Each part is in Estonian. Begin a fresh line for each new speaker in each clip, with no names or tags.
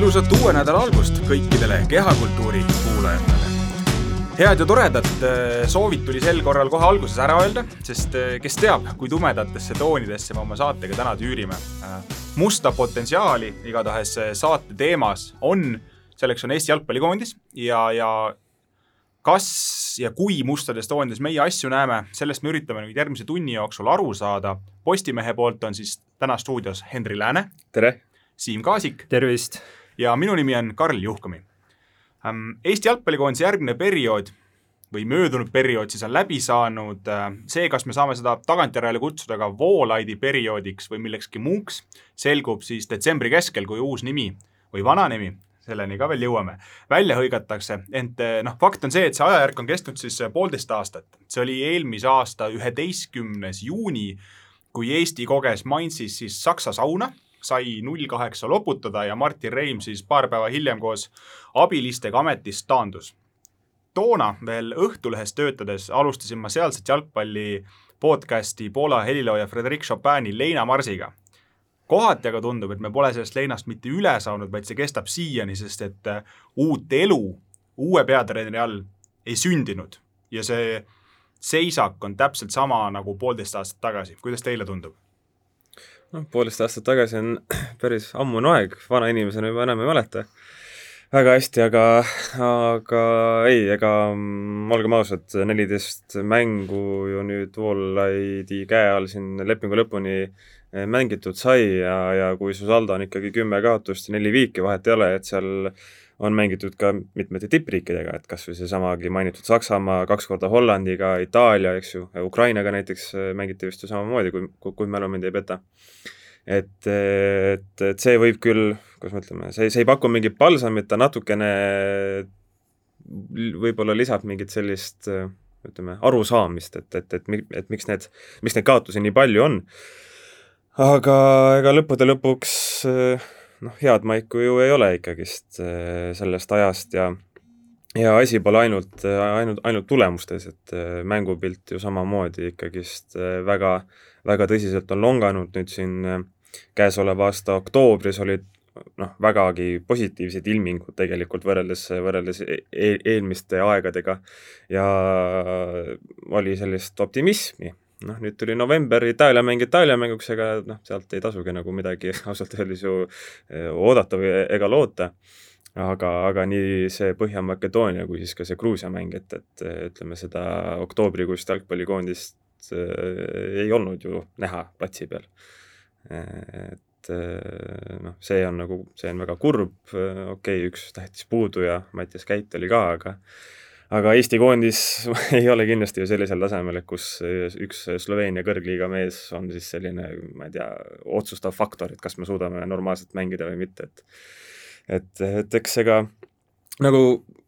ilusat uue nädala algust kõikidele kehakultuuri kuulajatele. head ja toredad äh, soovid tuli sel korral kohe alguses ära öelda, sest äh, kes teab, kui tumedatesse toonidesse me oma saatega täna tüürime. Äh, musta potentsiaali igatahes saate teemas on, selleks on Eesti jalgpallikoondis ja, ja kas ja kui mustades toonides meie asju näeme, sellest me üritame nüüd järgmise tunni jooksul aru saada. Postimehe poolt on siis täna stuudios Henri Lääne.
tere!
Siim Kaasik.
tervist!
Ja minu nimi on Karl Juhkami. Eesti jalgpallikoondise järgmine periood või möödunud periood siis on läbi saanud, see, kas me saame seda tagantjärele kutsuda ka Voolaidi perioodiks või millekski muuks, selgub siis detsembri keskel, kui uus nimi või vana nimi, selleni ka veel jõuame, välja hõigatakse, ent noh, fakt on see, et see ajajärk on kestnud siis poolteist aastat. see oli eelmise aasta üheteistkümnes juuni, kui Eesti koges Mainzis siis Saksa sauna sai null kaheksa loputada ja Martin Reim siis paar päeva hiljem koos abilistega ametist taandus. toona veel Õhtulehes töötades alustasin ma sealset jalgpalli podcasti Poola helilooja Frederic Chopini Leina Marsiga. kohati aga tundub, et me pole sellest leinast mitte üle saanud, vaid see kestab siiani, sest et äh, uut elu uue peatreeneri all ei sündinud ja see seisak on täpselt sama nagu poolteist aastat tagasi. kuidas teile tundub?
Noh, poolteist aastat tagasi on päris ammune aeg, vana inimesena juba enam ei mäleta väga hästi, aga, aga ei, ega olgem ausad, neliteist mängu ju nüüd Walllide'i käe all siin lepingu lõpuni eh, mängitud sai ja, ja kui su saldo on ikkagi kümme kaotust ja neli viiki, vahet ei ole, et seal on mängitud ka mitmete tippriikidega, et kas või seesamagi mainitud Saksamaa, kaks korda Hollandiga, Itaalia, eks ju, Ukrainaga näiteks äh, mängiti vist ju samamoodi, kui, kui, mälu mind ei peta. et, et, et see võib küll, kuidas me ütleme, see, see ei paku mingit palsamit, ta natukene võib-olla lisab mingit sellist ütleme, arusaamist, et, et, et, et, et miks need, miks neid kaotusi nii palju on. aga ega lõppude lõpuks äh, noh, head maiku ju ei ole ikkagist äh, sellest ajast ja ja asi pole ainult, ainult, ainult tulemustes, et äh, mängupilt ju samamoodi ikkagist äh, väga, väga tõsiselt on longanud, nüüd siin käesoleva aasta oktoobris olid noh, vägagi positiivsed ilmingud tegelikult võrreldes, võrreldes e, e eelmiste aegadega. Ja oli sellist optimismi noh, nüüd tuli november, Itaalia mäng Itaalia mänguks, ega noh, sealt ei tasugi nagu midagi ausalt öeldes ju eh, oodata või ega loota. aga, aga nii see Põhja-Makedoonia kui siis ka see Gruusia mäng, et, et ütleme, seda oktoobrikuist jalgpallikoondist äh, ei olnud ju näha platsi peal. et noh, see on nagu, see on väga kurb, okei okay,, üks tähtis puudu ja Mattias Käit oli ka, aga aga Eesti koondis ei ole kindlasti ju sellisel tasemel, et kus üks Sloveenia kõrgliiga mees on siis selline, ma ei tea, otsustav faktor, et kas me suudame normaalselt mängida või mitte, et et, et eks ega nagu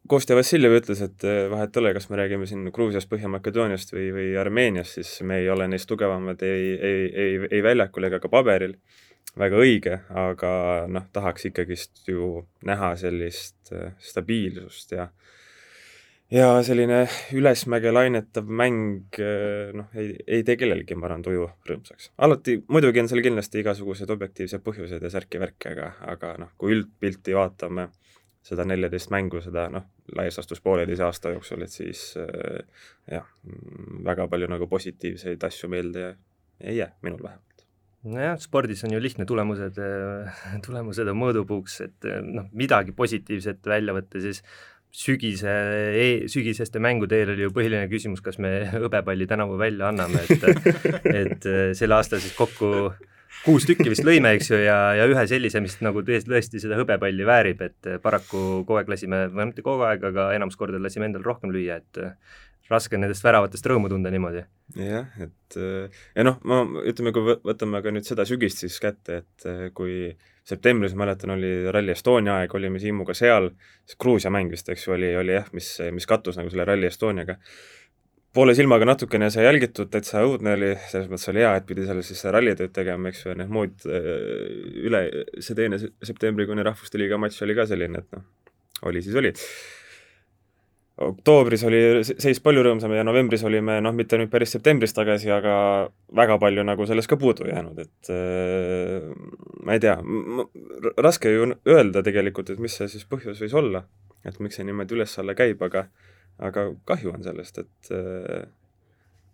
Kostja Vassiljev ütles, et vahet ei ole, kas me räägime siin Gruusiast, Põhja-Makedooniast või, või Armeeniast, siis me ei ole neist tugevamad ei, ei, ei, ei väljakul ega ka paberil, väga õige, aga noh, tahaks ikkagist ju näha sellist stabiilsust ja äh, ja selline ülesmäge lainetav mäng eh, noh, ei, ei tee kellelgi, ma arvan, tuju rõõmsaks. alati, muidugi on seal kindlasti igasugused objektiivsed põhjused ja särki-värki, aga, aga noh, kui üldpilti vaatame, seda neljateist mängu, seda noh, laias laastus pooleteise aasta jooksul, et siis äh, jah, väga palju nagu positiivseid asju meelde ei jää, minul vähemalt
nojah, spordis on ju lihtne tulemused, tulemused on mõõdupuuks, et noh, midagi positiivset välja võtta, siis sügise e,, sügiseste mängude eel oli ju põhiline küsimus, kas me hõbepalli tänavu välja anname, et et äh, sel aastal siis kokku kuus tükki vist lõime, eks ju, ja, ja ühe sellise, mis nagu tõesti seda hõbepalli väärib, et paraku kogu aeg lasime, või mitte kogu aeg, aga enamus korda lasime endal rohkem lüüa, et raske on nendest väravatest rõõmu tunda niimoodi.
jah, et ja noh, ma ütleme, kui võtame ka nüüd seda sügist siis kätte, et äh, kui septembris, mäletan, oli Rally Estonia aeg, olime Siimuga seal, siis Gruusia mäng vist, eks ju, oli, oli jah, mis, mis kattus nagu selle Rally Estoniaga. poole silmaga natukene sai jälgitud, täitsa õudne oli, selles mõttes oli hea, et pidi seal siis rallitööd tegema, eks ju, ja need muud äh, üle, see teine septembrikuine Rahvuste Liiga matš oli ka selline, et noh, oli siis oli oktoobris oli seis palju rõõmsam ja novembris olime noh, mitte nüüd päris septembris tagasi, aga väga palju nagu sellest ka puudu jäänud, et äh, ma ei tea, raske ju öelda tegelikult, et mis see siis põhjus võis olla, et miks see niimoodi üles-alla käib, aga aga kahju on sellest, et äh,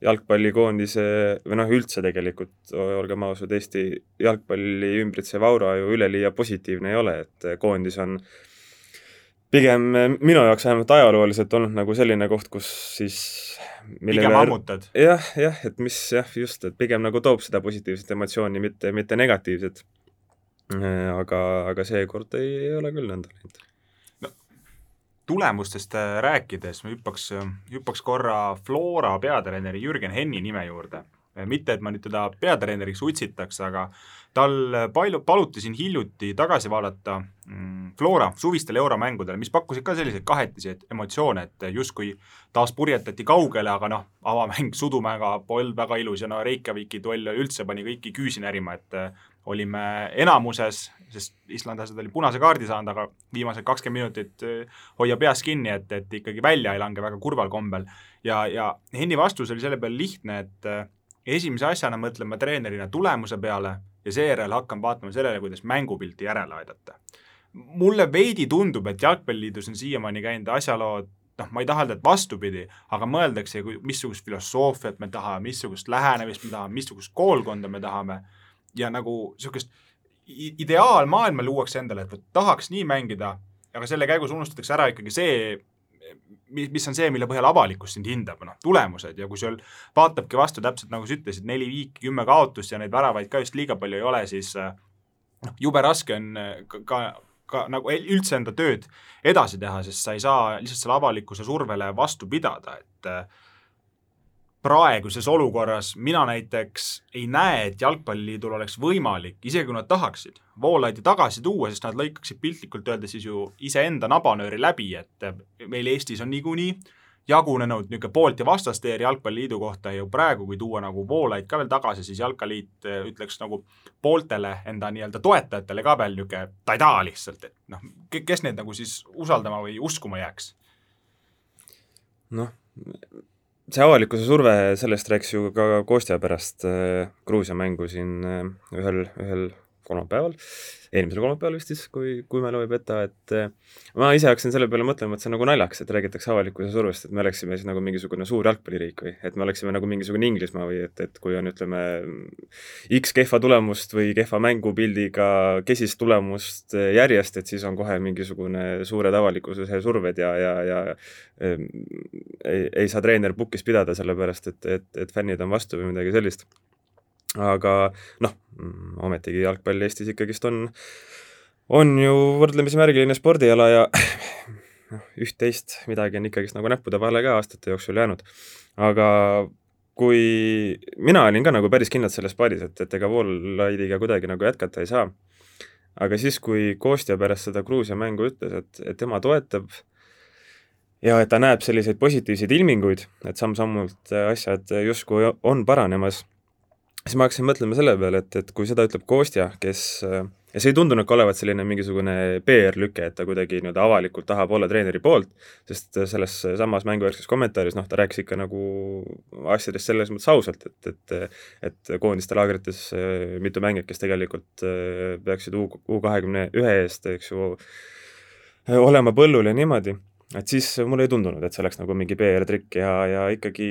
jalgpallikoondise või noh, üldse tegelikult, olgem ausad, Eesti jalgpalli ümbritsev aura ju üleliia positiivne ei ole, et koondis on äh, pigem eh, minu jaoks vähemalt ajalooliselt olnud nagu selline koht, kus siis
pigem ammutad?
jah, jah, et mis jah, just, et pigem nagu toob seda positiivset emotsiooni, mitte, mitte negatiivset. Eh, aga, aga seekord ei, ei ole küll nõnda läinud
no, tulemustest eh, rääkides ma hüppaks, hüppaks korra Flora peatreeneri Jürgen Henni nime juurde. mitte, et ma nüüd teda peatreeneriks utsitaks, aga tal palju, paluti siin hiljuti tagasi vaadata mm, Flora suvistel euromängudele, mis pakkusid ka selliseid kahetisi emotsioone, et justkui taas purjetati kaugele, aga noh, avamäng Sudumäega polnud väga ilus ja no Reykjaviki duell üldse pani kõiki küüsi närima, et äh, olime enamuses, sest islandlased olid punase kaardi saanud, aga viimased kakskümmend minutit äh, hoia peas kinni, et, et ikkagi välja ei lange väga kurval kombel. ja, ja Henni vastus oli selle peale lihtne, et äh, esimese asjana mõtleme treenerina tulemuse peale ja seejärel hakkan vaatama sellele, kuidas mängupilti järele aidata. mulle veidi tundub, et Jalgpalliliidus on siiamaani käinud asjalood noh, ma ei taha öelda, et vastupidi, aga mõeldakse, missugust filosoofiat me tahame, missugust lähenemist me tahame, missugust koolkonda me tahame ja nagu niisugust ideaalmaailma luuakse endale, et tahaks nii mängida, aga selle käigus unustatakse ära ikkagi see, mis, mis on see, mille põhjal avalikkus sind hindab, noh, tulemused ja kui sul vaatabki vastu täpselt nagu sa ütlesid, neli viiki, kümme kaotust ja neid väravaid ka just liiga palju ei ole, siis äh, noh, jube raske on äh, ka, ka, ka nagu üldse enda tööd edasi teha, sest sa ei saa lihtsalt selle avalikkuse survele vastu pidada, et äh, praeguses olukorras mina näiteks ei näe, et Jalgpalliliidul oleks võimalik, isegi kui nad tahaksid, Voolaidi tagasi tuua, sest nad lõikaksid piltlikult öeldes siis ju iseenda nabanööri läbi, et meil Eestis on niikuinii jagunenud niisugune poolt- ja vastasteer Jalgpalliliidu kohta ju praegu, kui tuua nagu Voolaid ka veel tagasi, siis Jalkaliit eh, ütleks nagu pooltele enda nii-öelda toetajatele ka veel niisugune tadaa lihtsalt, et noh, kes neid nagu siis usaldama või uskuma jääks?
noh, see avalikkuse surve, sellest rääkis ju ka Kostja pärast äh, Gruusia mängu siin äh, ühel, ühel kolmapäeval, eelmisel kolmapäeval vist siis, kui, kui mälu ei peta, et eh, ma ise hakkasin selle peale mõtlema, et see on nagu naljakas, et räägitakse avalikkuse survest, et me oleksime siis nagu mingisugune suur jalgpalliriik või et me oleksime nagu mingisugune Inglismaa või et, et kui on, ütleme, X kehva tulemust või kehva mängupildiga kesist tulemust järjest, et siis on kohe mingisugune suured avalikkuse surved ja, ja, ja eh, ei, ei saa treener pukis pidada, sellepärast et, et, et fännid on vastu või midagi sellist aga noh, ometigi jalgpall Eestis ikkagist on, on ju võrdlemisi märgiline spordiala ja noh, üht-teist midagi on ikkagist nagu näppude vahele ka aastate jooksul jäänud. aga kui mina olin ka nagu päris kindlalt selles paadis, et, et ega Walllide'iga kuidagi nagu jätkata ei saa, aga siis, kui Kostja pärast seda Gruusia mängu ütles, et, et tema toetab ja et ta näeb selliseid positiivseid ilminguid, et samm-sammult asjad justkui on paranemas siis ma hakkasin mõtlema selle peale, et, et kui seda ütleb Kostja, kes ja see ei tundunud ka olevat selline mingisugune PR-lüke, et ta kuidagi nii-öelda avalikult tahab olla treeneri poolt, sest selles samas mänguvärskes kommentaaris noh, ta rääkis ikka nagu asjadest selles mõttes ausalt, et, et et koondiste laagrites mitu mängijat, kes tegelikult peaksid U, U kahekümne ühe eest, eks ju, olema põllul ja niimoodi, et siis mulle ei tundunud, et see oleks nagu mingi PR-trikk ja, ja ikkagi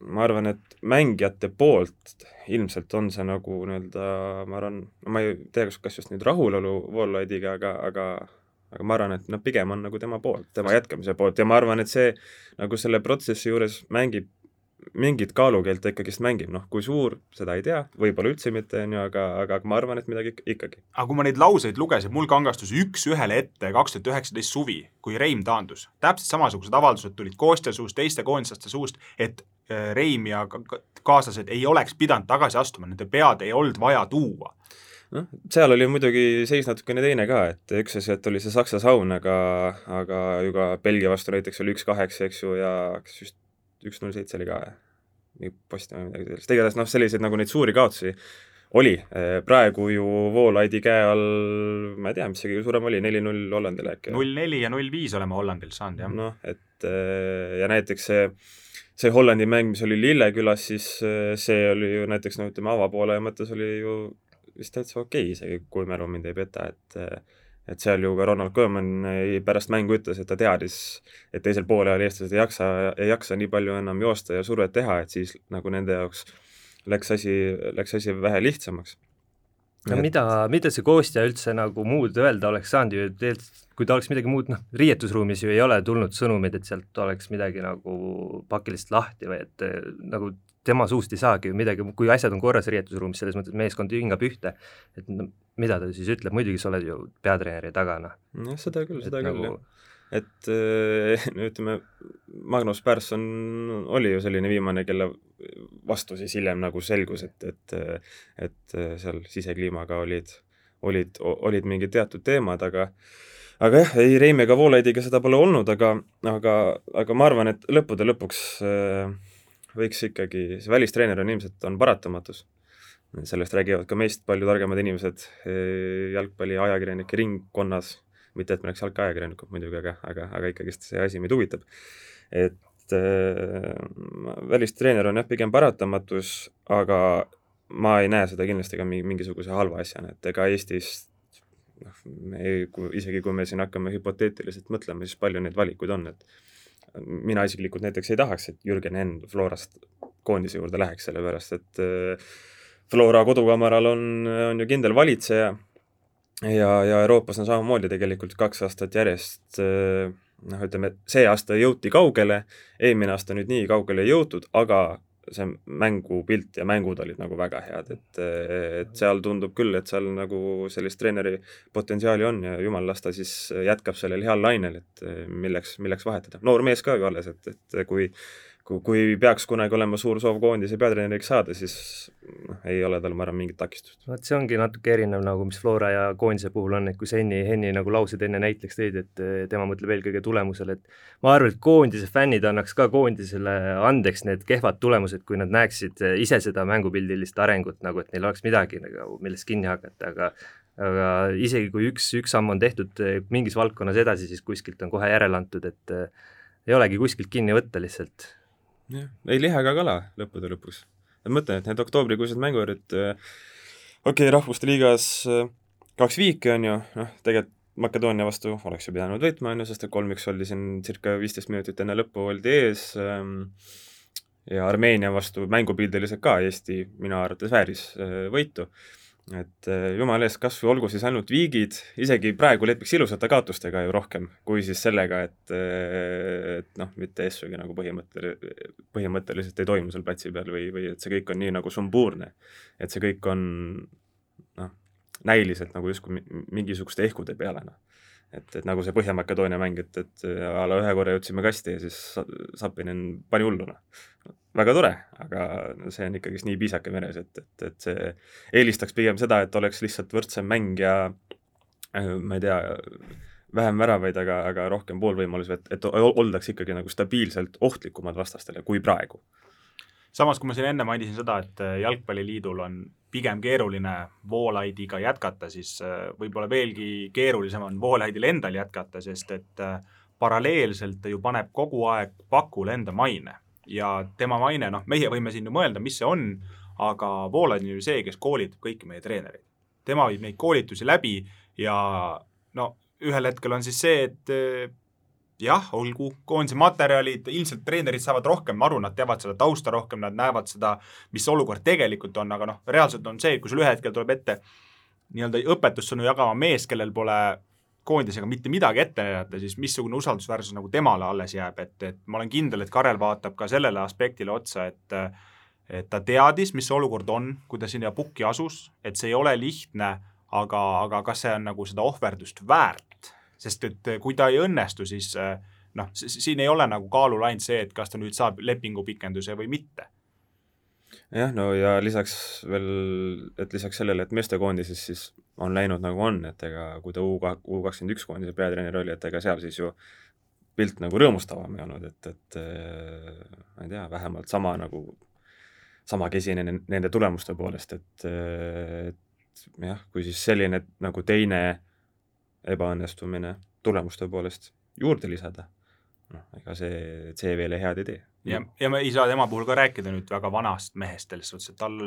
ma arvan, et mängijate poolt ilmselt on see nagu nii-öelda, ma arvan, ma ei tea, kas, kas just nüüd rahulolu Walllide'iga, aga, aga aga ma arvan, et noh, pigem on nagu tema poolt, tema jätkamise poolt ja ma arvan, et see nagu selle protsessi juures mängib mingit kaalukeelt ta ikkagist mängib, noh, kui suur, seda ei tea, võib-olla üldse mitte, on ju, aga, aga ma arvan, et midagi ikkagi.
aga kui ma neid lauseid lugesin, mul kangastus üks-ühele ette kaks tuhat üheksateist suvi, kui Reim taandus. täpselt samasugused avaldused tulid Kostja suust, teiste koondislaste suust, et äh, Reim ja kaaslased ei oleks pidanud tagasi astuma, nende pead ei olnud vaja tuua
noh, seal oli muidugi seis natukene teine ka, et üks asi, et oli see Saksa saun, aga, aga ju ka Belgia vastu näiteks oli üks-kaheksa, eks ju, ja kas just üks null seitse oli ka, mingi Postimehe või midagi sellist, igatahes noh, selliseid nagu neid suuri kaotusi oli, praegu ju Voolaidi käe all, ma ei tea, mis see kõige suurem oli, neli-null Hollandile äkki?
null neli ja null viis oleme Hollandilt saanud, jah.
noh, et ja näiteks see, see Hollandi mäng, mis oli Lillekülas, siis see oli ju näiteks no ütleme, avapoole mõttes oli ju vist täitsa okei okay, isegi, kui mälu mind ei peta, et et seal ju ka Ronald Koeman pärast mängu ütles, et ta teadis, et teisel poolel eestlased ei jaksa, ei jaksa nii palju enam joosta ja survet teha, et siis nagu nende jaoks läks asi, läks asi vähe lihtsamaks.
no et... mida, mida see koostja üldse nagu muud öelda oleks saanud ju, tegelikult kui ta oleks midagi muud, noh, riietusruumis ju ei ole tulnud sõnumeid, et sealt oleks midagi nagu pakiliselt lahti või et nagu tema suust ei saagi ju midagi, kui asjad on korras riietusruumis, selles mõttes, et meeskond hingab ühte, et no mida ta siis ütleb, muidugi sa oled ju peatreeneri taga, noh.
jah, seda küll, seda küll nagu... jah. et äh, ütleme, Magnus Persson oli ju selline viimane, kelle vastu siis hiljem nagu selgus, et, et et seal sisekliimaga olid, olid, olid mingid teatud teemad, aga aga jah, ei Reimi ega Voolaidiga seda pole olnud, aga, aga, aga ma arvan, et lõppude lõpuks äh, võiks ikkagi, see välistreener on ilmselt, on paratamatus. sellest räägivad ka meist palju targemad inimesed eh, jalgpalliajakirjanike ringkonnas, mitte et me oleks jalgpalliajakirjanikud muidugi, aga, aga, aga ikkagist see asi meid huvitab. et äh, välistreener on jah, pigem paratamatus, aga ma ei näe seda kindlasti ka mingisuguse halva asjana, et ega Eestis noh, me ei, isegi kui me siin hakkame hüpoteetiliselt mõtlema, siis palju neid valikuid on, et mina isiklikult näiteks ei tahaks, et Jürgen Henn Florast koondise juurde läheks, sellepärast et äh, Flora kodukamaral on, on ju kindel valitseja ja, ja Euroopas on samamoodi tegelikult kaks aastat järjest äh, noh, ütleme, see aasta jõuti kaugele, eelmine aasta nüüd nii kaugele ei jõutud, aga see mängupilt ja mängud olid nagu väga head, et, et seal tundub küll, et seal nagu sellist treeneri potentsiaali on ja jumal, las ta siis jätkab sellel heal lainel, et milleks, milleks vahetada. noor mees ka ju alles, et, et kui kui, kui peaks kunagi olema suur soov koondise peatreeneriks saada, siis noh, ei ole tal, ma arvan, mingit takistust.
vot see ongi natuke erinev nagu, mis Flora ja koondise puhul on, et kui sa Henni, Henni nagu laused enne näiteks tõid, et tema mõtleb eelkõige tulemusele, et ma arvan, et koondise fännid annaks ka koondisele andeks need kehvad tulemused, kui nad näeksid ise seda mängupildilist arengut nagu, et neil oleks midagi nagu, millest kinni hakata, aga aga isegi kui üks, üks samm on tehtud mingis valdkonnas edasi, siis kuskilt on kohe järele antud, et ei olegi kuskilt kinni võtta lihtsalt
jah, ei liha ega kala lõppude lõpuks. ma mõtlen, et need oktoobrikuised mängud, et äh, okei okay,, Rahvuste Liigas äh, kaks viiki on ju, noh, tegelikult Makedoonia vastu oleks ju pidanud võitma, on ju, sest et kolm-üks oldi siin circa viisteist minutit enne lõppu oldi ees ähm, ja Armeenia vastu mängupildiliselt ka Eesti minu arvates vääris äh, võitu et eh, jumala eest, kas või olgu siis ainult viigid, isegi praegu lepiks ilusate kaotustega ju rohkem, kui siis sellega, et eh, et noh, mitte asjugi nagu põhimõttel-, põhimõtteliselt ei toimu seal platsi peal või, või et see kõik on nii nagu sumbuurne. et see kõik on noh, näiliselt nagu justkui mingisuguste ehkude peale, noh. Et, et nagu see Põhja-Makedoonia mäng, et, et a la ühe korra jõudsime kasti ja siis Sapinen pani hullu, noh väga tore, aga see on ikkagist nii piisake meres, et, et, et see eelistaks pigem seda, et oleks lihtsalt võrdsem mäng ja äh, ma ei tea, vähem väravaid, aga, aga rohkem poolvõimalusi, et, et oldaks ikkagi nagu stabiilselt ohtlikumad vastastele kui praegu.
Samas, kui ma siin enne mainisin seda, et äh, Jalgpalliliidul on pigem keeruline Voolaidiga jätkata, siis äh, võib-olla veelgi keerulisem on Voolaidil endal jätkata, sest et paralleelselt ta ju paneb kogu aeg pakule enda maine ja tema maine, noh, meie võime siin ju mõelda, mis see on, aga Voolaid on ju see, kes koolitab kõiki meie treenereid. tema viib neid koolitusi läbi ja no ühel hetkel on siis see, et jah, olgu, koondise materjalid, ilmselt treenerid saavad rohkem aru, nad teavad seda tausta rohkem, nad näevad seda, mis see olukord tegelikult on, aga noh, reaalselt on see, kui sul ühel hetkel tuleb ette nii-öelda õpetussõnu jagama mees, kellel pole koondisega mitte midagi ette näidata, siis missugune usaldusväärsus nagu temale alles jääb, et, et ma olen kindel, et Karel vaatab ka sellele aspektile otsa, et et ta teadis, mis see olukord on, kui ta sinna pukki asus, et see ei ole lihtne, aga, aga kas see on nagu seda ohverdust väärt, sest et kui ta ei õnnestu, siis noh, siin ei ole nagu kaalul ainult see, et kas ta nüüd saab lepingupikenduse või mitte.
Jah, no ja lisaks veel, et lisaks sellele, et meestekoondises siis on läinud nagu on, et ega kui ta U U kakskümmend üks koondise peatreener oli, et ega seal siis ju pilt nagu rõõmustavam ei olnud, et, et äh, ma ei tea, vähemalt sama nagu sama kesine nende tulemuste poolest, et, et jah, kui siis selline nagu teine ebaõnnestumine tulemuste poolest juurde lisada, noh, ega see CV-le head ei tee.
ja, ja me ei saa tema puhul ka rääkida nüüd väga vanast mehest selles suhtes, et tal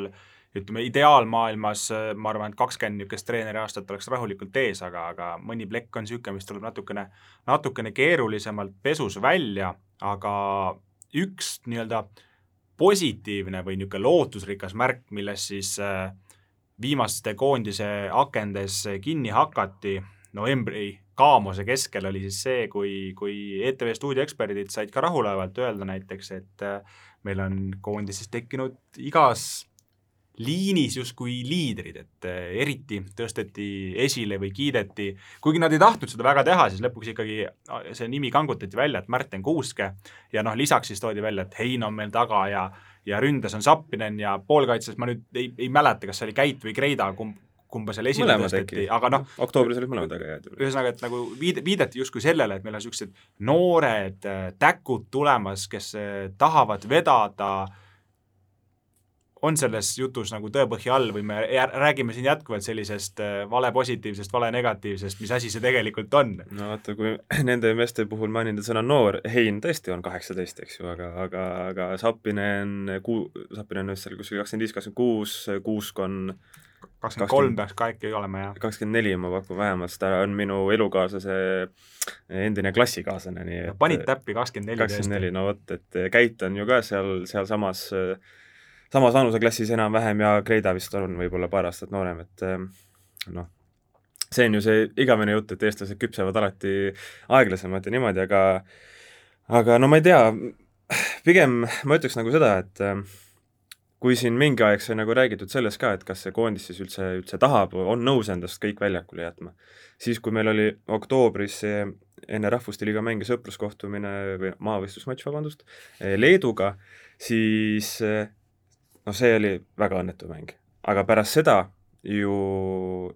ütleme, ideaalmaailmas ma arvan, et kakskümmend niisugust treeneri aastat oleks rahulikult ees, aga, aga mõni plekk on niisugune, mis tuleb natukene, natukene keerulisemalt pesus välja, aga üks nii-öelda positiivne või niisugune lootusrikas märk, milles siis äh, viimaste koondise akendes kinni hakati novembri kaamuse keskel oli siis see, kui, kui ETV stuudioeksperdid said ka rahulevalt öelda näiteks, et äh, meil on koondises tekkinud igas liinis justkui liidrid, et eh, eriti tõsteti esile või kiideti, kuigi nad ei tahtnud seda väga teha, siis lõpuks ikkagi ah, see nimi kangutati välja, et Märten Kuuske ja noh, lisaks siis toodi välja, et Hein on meil taga ja ja ründes on Zappinen ja poolkaitses ma nüüd ei, ei mäleta, kas see oli Käit või Kreida, kumb, kumba seal esile tõsteti, aga noh
oktoobris olid mõlemad väga head.
ühesõnaga, et nagu viide, viidati justkui sellele, et meil on niisugused noored äh, täkud tulemas, kes äh, tahavad vedada on selles jutus nagu tõepõhja all või me räägime siin jätkuvalt sellisest äh, vale positiivsest, vale negatiivsest, mis asi see tegelikult on?
no vaata, kui nende meeste puhul mainida sõna noor, Hein tõesti on kaheksateist, eks ju, aga, aga, aga Sapinen, Kuu-, Sapinen on vist seal kuskil kakskümmend viis, kakskümmend kuus, Kuusk on
kakskümmend kolm peaks ka äkki olema, jah?
kakskümmend neli ma pakun vähemalt, ta on minu elukaaslase endine klassikaaslane, nii
et panid täppi kakskümmend neli
kakskümmend neli, no vot, et Käit on ju ka seal, sealsamas samas vanuseklassis enam-vähem ja Kreida vist on võib-olla paar aastat noorem, et eh, noh, see on ju see igavene jutt, et eestlased küpsevad alati aeglasemalt ja niimoodi, aga aga no ma ei tea, pigem ma ütleks nagu seda, et eh, kui siin mingi aeg sai nagu räägitud sellest ka, et kas see koondis siis üldse, üldse tahab, on nõus endast kõik väljakule jätma, siis kui meil oli oktoobris see enne Rahvuste Liiga mänge sõpruskohtumine või maavõistlusmatš, vabandust, eh, Leeduga, siis noh, see oli väga õnnetu mäng. aga pärast seda ju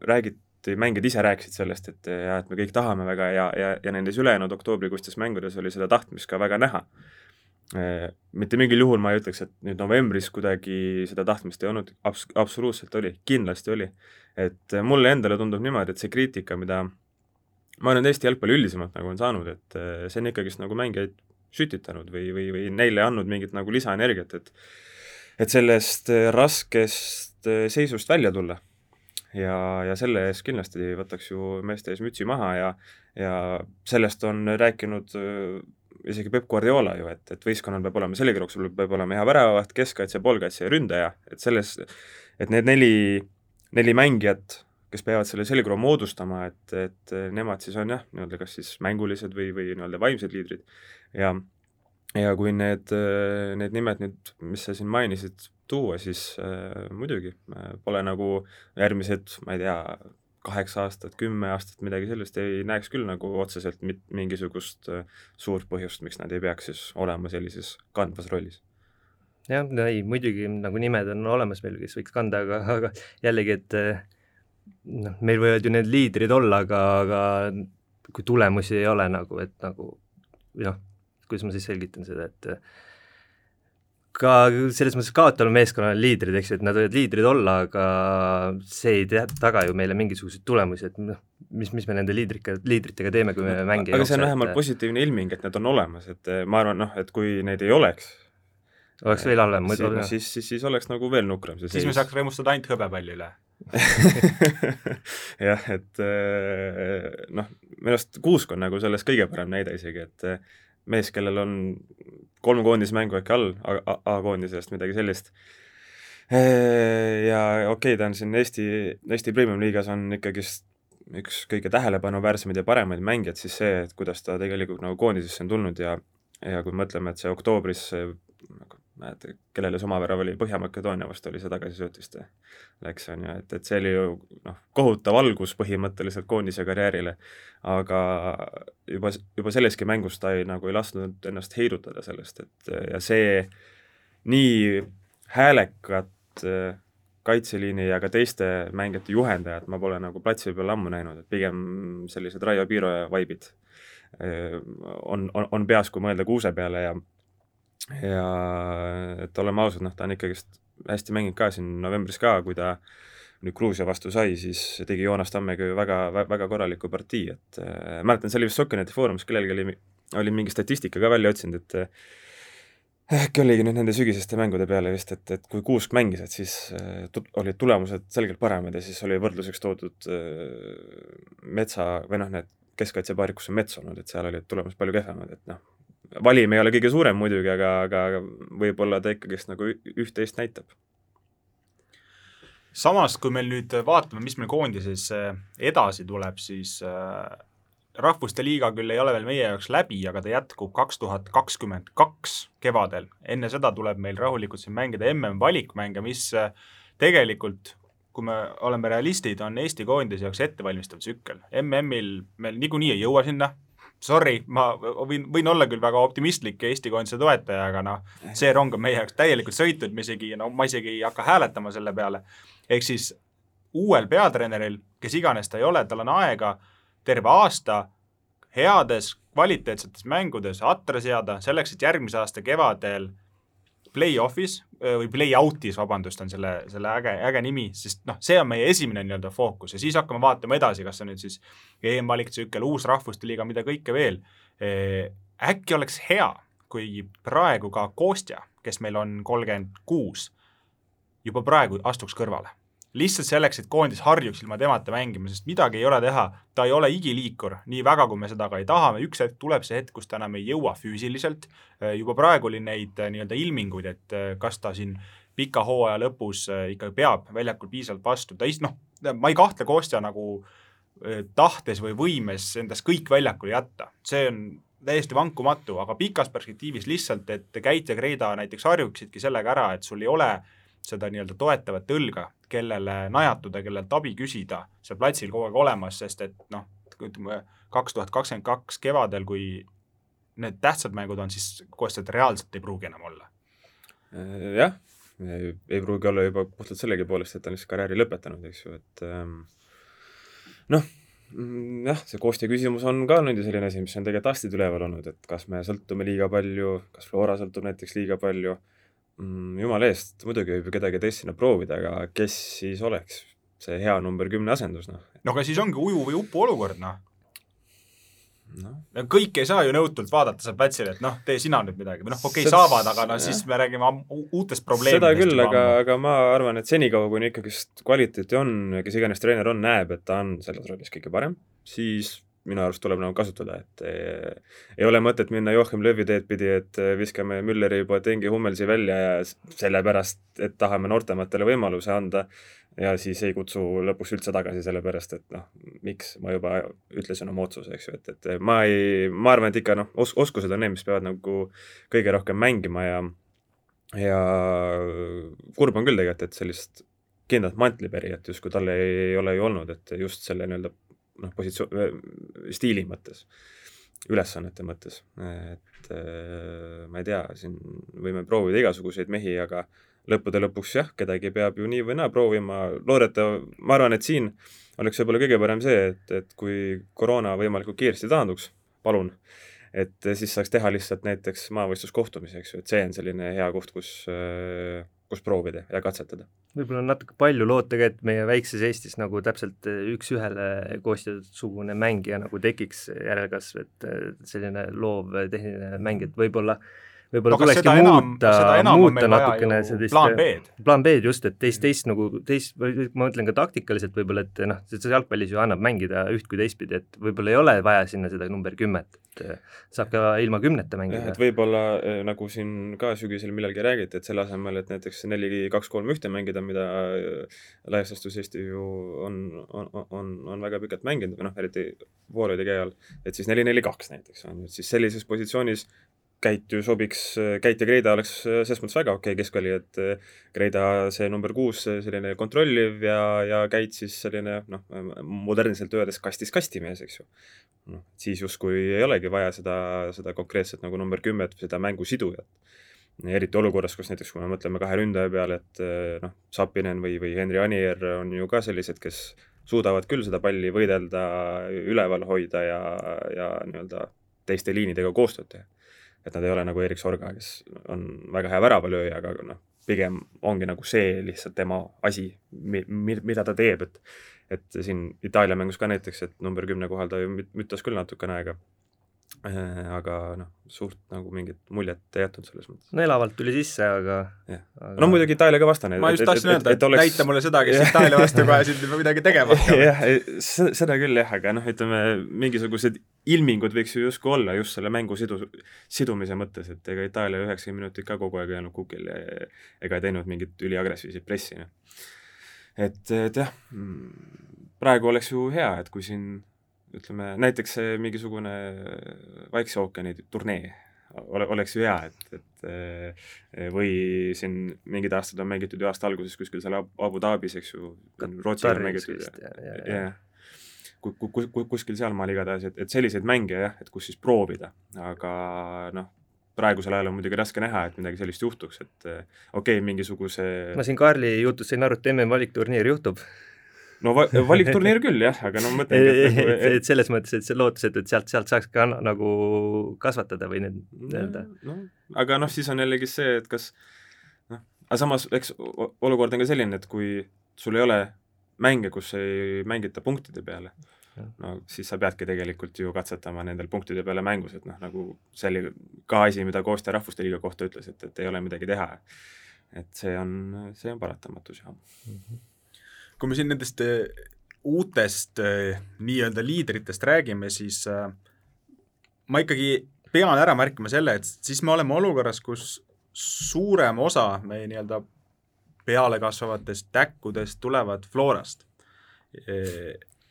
räägiti, mängijad ise rääkisid sellest, et ja et me kõik tahame väga ja, ja, ja nendes ülejäänud oktoobrikuistes mängudes oli seda tahtmist ka väga näha. Mitte mingil juhul ma ei ütleks, et nüüd novembris kuidagi seda tahtmist ei olnud, abs-, absoluutselt oli, kindlasti oli. et mulle endale tundub niimoodi, et see kriitika, mida ma olen Eesti jalgpalli üldisemalt nagu on saanud, et see on ikkagist nagu mängijaid sütitanud või, või, või neile andnud mingit nagu lisaenergiat, et et sellest äh, raskest äh, seisust välja tulla. ja, ja selle eest kindlasti võtaks ju meeste ees mütsi maha ja, ja sellest on rääkinud äh, isegi Peep Guardiola ju, et, et võistkonnal peab olema selgrooks, peab olema hea väravaht, keskkaitse, poolkaitse ja ründaja, et selles, et need neli, neli mängijat, kes peavad selle selgroo moodustama, et, et nemad siis on jah, nii-öelda kas siis mängulised või, või nii-öelda vaimsed liidrid. Ja ja kui need, need nimed nüüd, mis sa siin mainisid, tuua, siis äh, muidugi äh, pole nagu järgmised, ma ei tea, kaheksa aastat, kümme aastat, midagi sellist ei näeks küll nagu otseselt mit-, mingisugust äh, suurt põhjust, miks nad ei peaks siis olema sellises kandvas rollis.
jah, no ei, muidugi nagu nimed on olemas meil, kes võiks kanda, aga, aga jällegi, et äh, noh, meil võivad ju need liidrid olla, aga, aga kui tulemusi ei ole nagu, et nagu noh, kuidas ma siis selgitan seda, et ka selles mõttes kaotaval meeskonnal liidrid, eks ju, et nad võivad liidrid olla, aga see ei tea, taga ju meile mingisuguseid tulemusi, et noh, mis, mis me nende liidrika, liidritega teeme, kui me mängi
aga see on vähemalt et... positiivne ilming, et need on olemas, et eh, ma arvan, noh, et kui neid ei oleks,
oleks veel halvem,
siis, siis, siis, siis, siis oleks nagu veel nukram
see siis seis. me saaks rõõmustada ainult hõbepalli üle
jah, et eh, noh, minu arust Kuusk on nagu sellest kõige parem näide isegi, et mees, kellel on kolm koondismängu äkki all A-koondisest, midagi sellist. ja okei okay,, ta on siin Eesti, Eesti Premium-liigas on ikkagist üks kõige tähelepanuväärsemaid ja paremaid mängijaid, siis see, et kuidas ta tegelikult nagu koondisesse on tulnud ja ja kui mõtleme, et see oktoobris näed, kellele see oma värav oli, Põhja-Makedoonia vastu oli see tagasisööt vist, läks, on ju, et, et see oli ju noh, kohutav algus põhimõtteliselt koondise karjäärile, aga juba, juba selleski mängus ta ei, nagu ei lasknud ennast heidutada sellest, et ja see nii häälekat kaitseliini ja ka teiste mängijate juhendajat ma pole nagu platsi peal ammu näinud, et pigem sellised Raio Piiro vaibid on, on, on peas, kui mõelda Kuuse peale ja ja et oleme ausad, noh, ta on ikkagist hästi mänginud ka siin novembris ka, kui ta nüüd Gruusia vastu sai, siis tegi Joonas Tammega ju väga, väga korraliku partii, et äh, mäletan, see oli vist Sokkerneti foorumis, kellelgi oli, oli mingi statistika ka välja otsinud, et äh, äkki oligi nüüd nende sügiseste mängude peale vist, et, et kui Kuusk mängis, et siis äh, olid tulemused selgelt paremad ja siis oli võrdluseks toodud äh, Metsa või noh, need keskkaitsepaarid, kus on Mets olnud, et seal olid tulemused palju kehvemad, et noh, valim ei ole kõige suurem muidugi, aga, aga, võib-olla ta ikkagist nagu üht-teist näitab.
samas, kui meil nüüd vaatame, mis meil koondises äh, edasi tuleb, siis äh, rahvuste liiga küll ei ole veel meie jaoks läbi, aga ta jätkub kaks tuhat kakskümmend kaks kevadel. enne seda tuleb meil rahulikult siin mängida MM-valikmänge, mis äh, tegelikult kui me oleme realistid, on Eesti koondise jaoks ettevalmistav tsükkel. MM-il me niikuinii ei jõua sinna, sorry, ma võin, võin olla küll väga optimistlik Eesti koondise toetaja, aga noh, see rong on meie jaoks täielikult sõitnud, me isegi, no ma isegi ei hakka hääletama selle peale. ehk siis uuel peatreeneril, kes iganes ta ei ole, tal on aega terve aasta heades kvaliteetsetes mängudes atra seada, selleks et järgmise aasta kevadel play-off'is või play-out'is, vabandust, on selle, selle äge, äge nimi, sest noh, see on meie esimene nii-öelda fookus ja siis hakkame vaatama edasi, kas on nüüd siis EM-valiktsükkel, uus rahvuste liiga, mida kõike veel. äkki oleks hea, kui praegu ka Kostja, kes meil on kolmkümmend kuus, juba praegu astuks kõrvale lihtsalt selleks, et koondis harjuks ilma temata mängima, sest midagi ei ole teha, ta ei ole igiliikur, nii väga, kui me seda ka ei taha, üks hetk tuleb see hetk, kus ta enam ei jõua füüsiliselt, juba praegu oli neid äh, nii-öelda ilminguid, et äh, kas ta siin pika hooaja lõpus äh, ikka peab väljakul piisavalt vastu, ta is-, noh, ma ei kahtle Kostja nagu tahtes või võimes endast kõik väljakule jätta, see on täiesti vankumatu, aga pikas perspektiivis lihtsalt, et Käit ja Kreida näiteks harjuksidki sellega ära, et sul ei ole seda nii-öelda toetavat õlga kellele najatuda, kellelt abi küsida seal platsil kogu aeg olemas, sest et noh, ütleme kaks tuhat kakskümmend kaks kevadel, kui need tähtsad mängud on, siis Kostjat reaalselt ei pruugi enam olla.
Äh, jah, ei pruugi olla juba puhtalt sellegi poolest, et ta on lihtsalt karjääri lõpetanud, eks ju, et ähm, noh, mm, jah, see Kostja küsimus on ka nüüd ju selline asi, mis on tegelikult aastaid üleval olnud, et kas me sõltume liiga palju, kas Flora sõltub näiteks liiga palju mm,? Jumala eest, muidugi võib ju kedagi teist sinna proovida, aga kes siis oleks see hea number kümne asendus, noh?
no aga siis ongi uju või upu olukord, noh no.. kõik ei saa ju nõutult vaadata seal platsil, et noh, tee sina nüüd midagi või noh, okei okay,, saavad, aga no siis me räägime uutest probleemidest.
seda küll, aga, aga ma arvan, et senikaua, kuni ikkagist kvaliteeti on, kes iganes treener on, näeb, et ta on selles rollis kõige parem, siis minu arust tuleb nagu kasutada, et eh, ei ole mõtet minna Joachim Löövi teed pidi, et eh, viskame Mülleri, Boatengi, Hummelsi välja ja sellepärast, et tahame noortematele võimaluse anda ja siis ei kutsu lõpuks üldse tagasi, sellepärast et noh, miks, ma juba ütlesin oma otsuse, eks ju, et, et ma ei, ma arvan, et ikka noh, os-, oskused on need, mis peavad nagu kõige rohkem mängima ja ja kurb on küll tegelikult, et sellist kindlat mantlipärijat justkui tal ei ole ju olnud, et just selle nii-öelda noh, positsioon, stiili mõttes, ülesannete mõttes, et äh, ma ei tea, siin võime proovida igasuguseid mehi, aga lõppude lõpuks jah, kedagi peab ju nii või naa proovima, loodeta, ma arvan, et siin oleks võib-olla kõige parem see, et, et kui koroona võimalikult kiiresti taanduks, palun, et siis saaks teha lihtsalt näiteks maavõistluskohtumisi, eks ju, et see on selline hea koht, kus äh, kus proovida ja katsetada.
võib-olla on natuke palju ka, et meie väikses Eestis nagu täpselt üks-ühele koostatud-sugune mängija nagu tekiks järelkasv, et selline loov tehniline mäng, et võib-olla võib-olla tulekski muuta, muuta natukene sellist
plaan B-d.
plaan B-d just, et teist, teist nagu teist, ma mõtlen ka taktikaliselt võib-olla, et noh, see jalgpallis ju annab mängida üht kui teistpidi, et võib-olla ei ole vaja sinna seda number kümmet, et saab ka ilma kümneta mängida.
et võib-olla eh, nagu siin ka sügisel millalgi räägiti, et selle asemel, et näiteks neli, kaks, kolm, ühte mängida, mida eh, laias laastus Eesti ju on, on, on, on väga pikalt mänginud, või noh, eriti Voolaidi käe all, et siis neli, neli, kaks näiteks on ju, siis sellises positsioonis Käit ju sobiks, Käit ja Kreida oleks selles mõttes väga okei okay keskväli, et Kreida see number kuus, selline kontrolliv ja, ja Käit siis selline noh, modernselt öeldes kastis kastimees, eks ju. noh, siis justkui ei olegi vaja seda, seda konkreetset nagu number kümmet, seda mängusidujat. eriti olukorras, kus näiteks, kui me mõtleme kahe ründaja peale, et noh, Sapinen või, või Henri Anier on ju ka sellised, kes suudavad küll seda palli võidelda, üleval hoida ja, ja nii-öelda teiste liinidega koostööd teha et nad ei ole nagu Erik Sorga, kes on väga hea väravalööja, aga noh, pigem ongi nagu see lihtsalt tema asi, mi-, mi-, mida ta teeb, et et siin Itaalia mängus ka näiteks, et number kümne kohal ta ju müt-, müttas küll natukene aega aga noh, suurt nagu mingit muljet ei jätnud selles mõttes.
no elavalt tuli sisse, aga,
aga... no muidugi Itaalia ka vastane.
ma just tahtsin öelda, et, et oleks... näita mulle seda, kes Itaalia vastu kohe siin midagi tegema hakkab.
jah, seda küll jah, aga noh, ütleme mingisugused ilmingud võiks ju justkui olla just selle mängu sidu, sidumise mõttes, et ega Itaalia üheksakümmend minutit ka kogu aeg ei olnud kukil ega ei teinud mingit üliagressiivset pressi, noh. et, et jah, praegu oleks ju hea, et kui siin ütleme, näiteks mingisugune Vaikse ookeani turnee ole, oleks ju hea, et, et eh, või siin mingid aastad on mängitud ju aasta alguses kuskil seal Abu Dhabis, eks ju, Rootsiga on mängitud ja, ja, ja, ja ku-, ku-, ku-, kuskil sealmaal igatahes, et, et selliseid mänge jah, et kus siis proovida, aga noh, praegusel ajal on muidugi raske näha, et midagi sellist juhtuks, et eh, okei okay,, mingisuguse
ma siin Karli jutust sain aru, et MM-valikturniir juhtub
no va valikturniir küll jah, aga no mõtlen
et, et, et, et selles mõttes, et see lootus, et, et sealt, sealt saaks ka nagu kasvatada või nii-öelda.
no aga noh, siis on jällegi see, et kas noh, aga samas eks olukord on ka selline, et kui sul ei ole mänge, kus ei mängita punktide peale, no siis sa peadki tegelikult ju katsetama nendel punktide peale mängus, et noh, nagu see oli ka asi, mida Koostöö Rahvuste Liiga kohta ütles, et, et ei ole midagi teha. et see on, see on paratamatus, jah mm. -hmm
kui me siin nendest äh, uutest äh, nii-öelda liidritest räägime, siis äh, ma ikkagi pean ära märkima selle, et siis me oleme olukorras, kus suurem osa meie nii-öelda pealekasvavatest täkkudest tulevad Florast.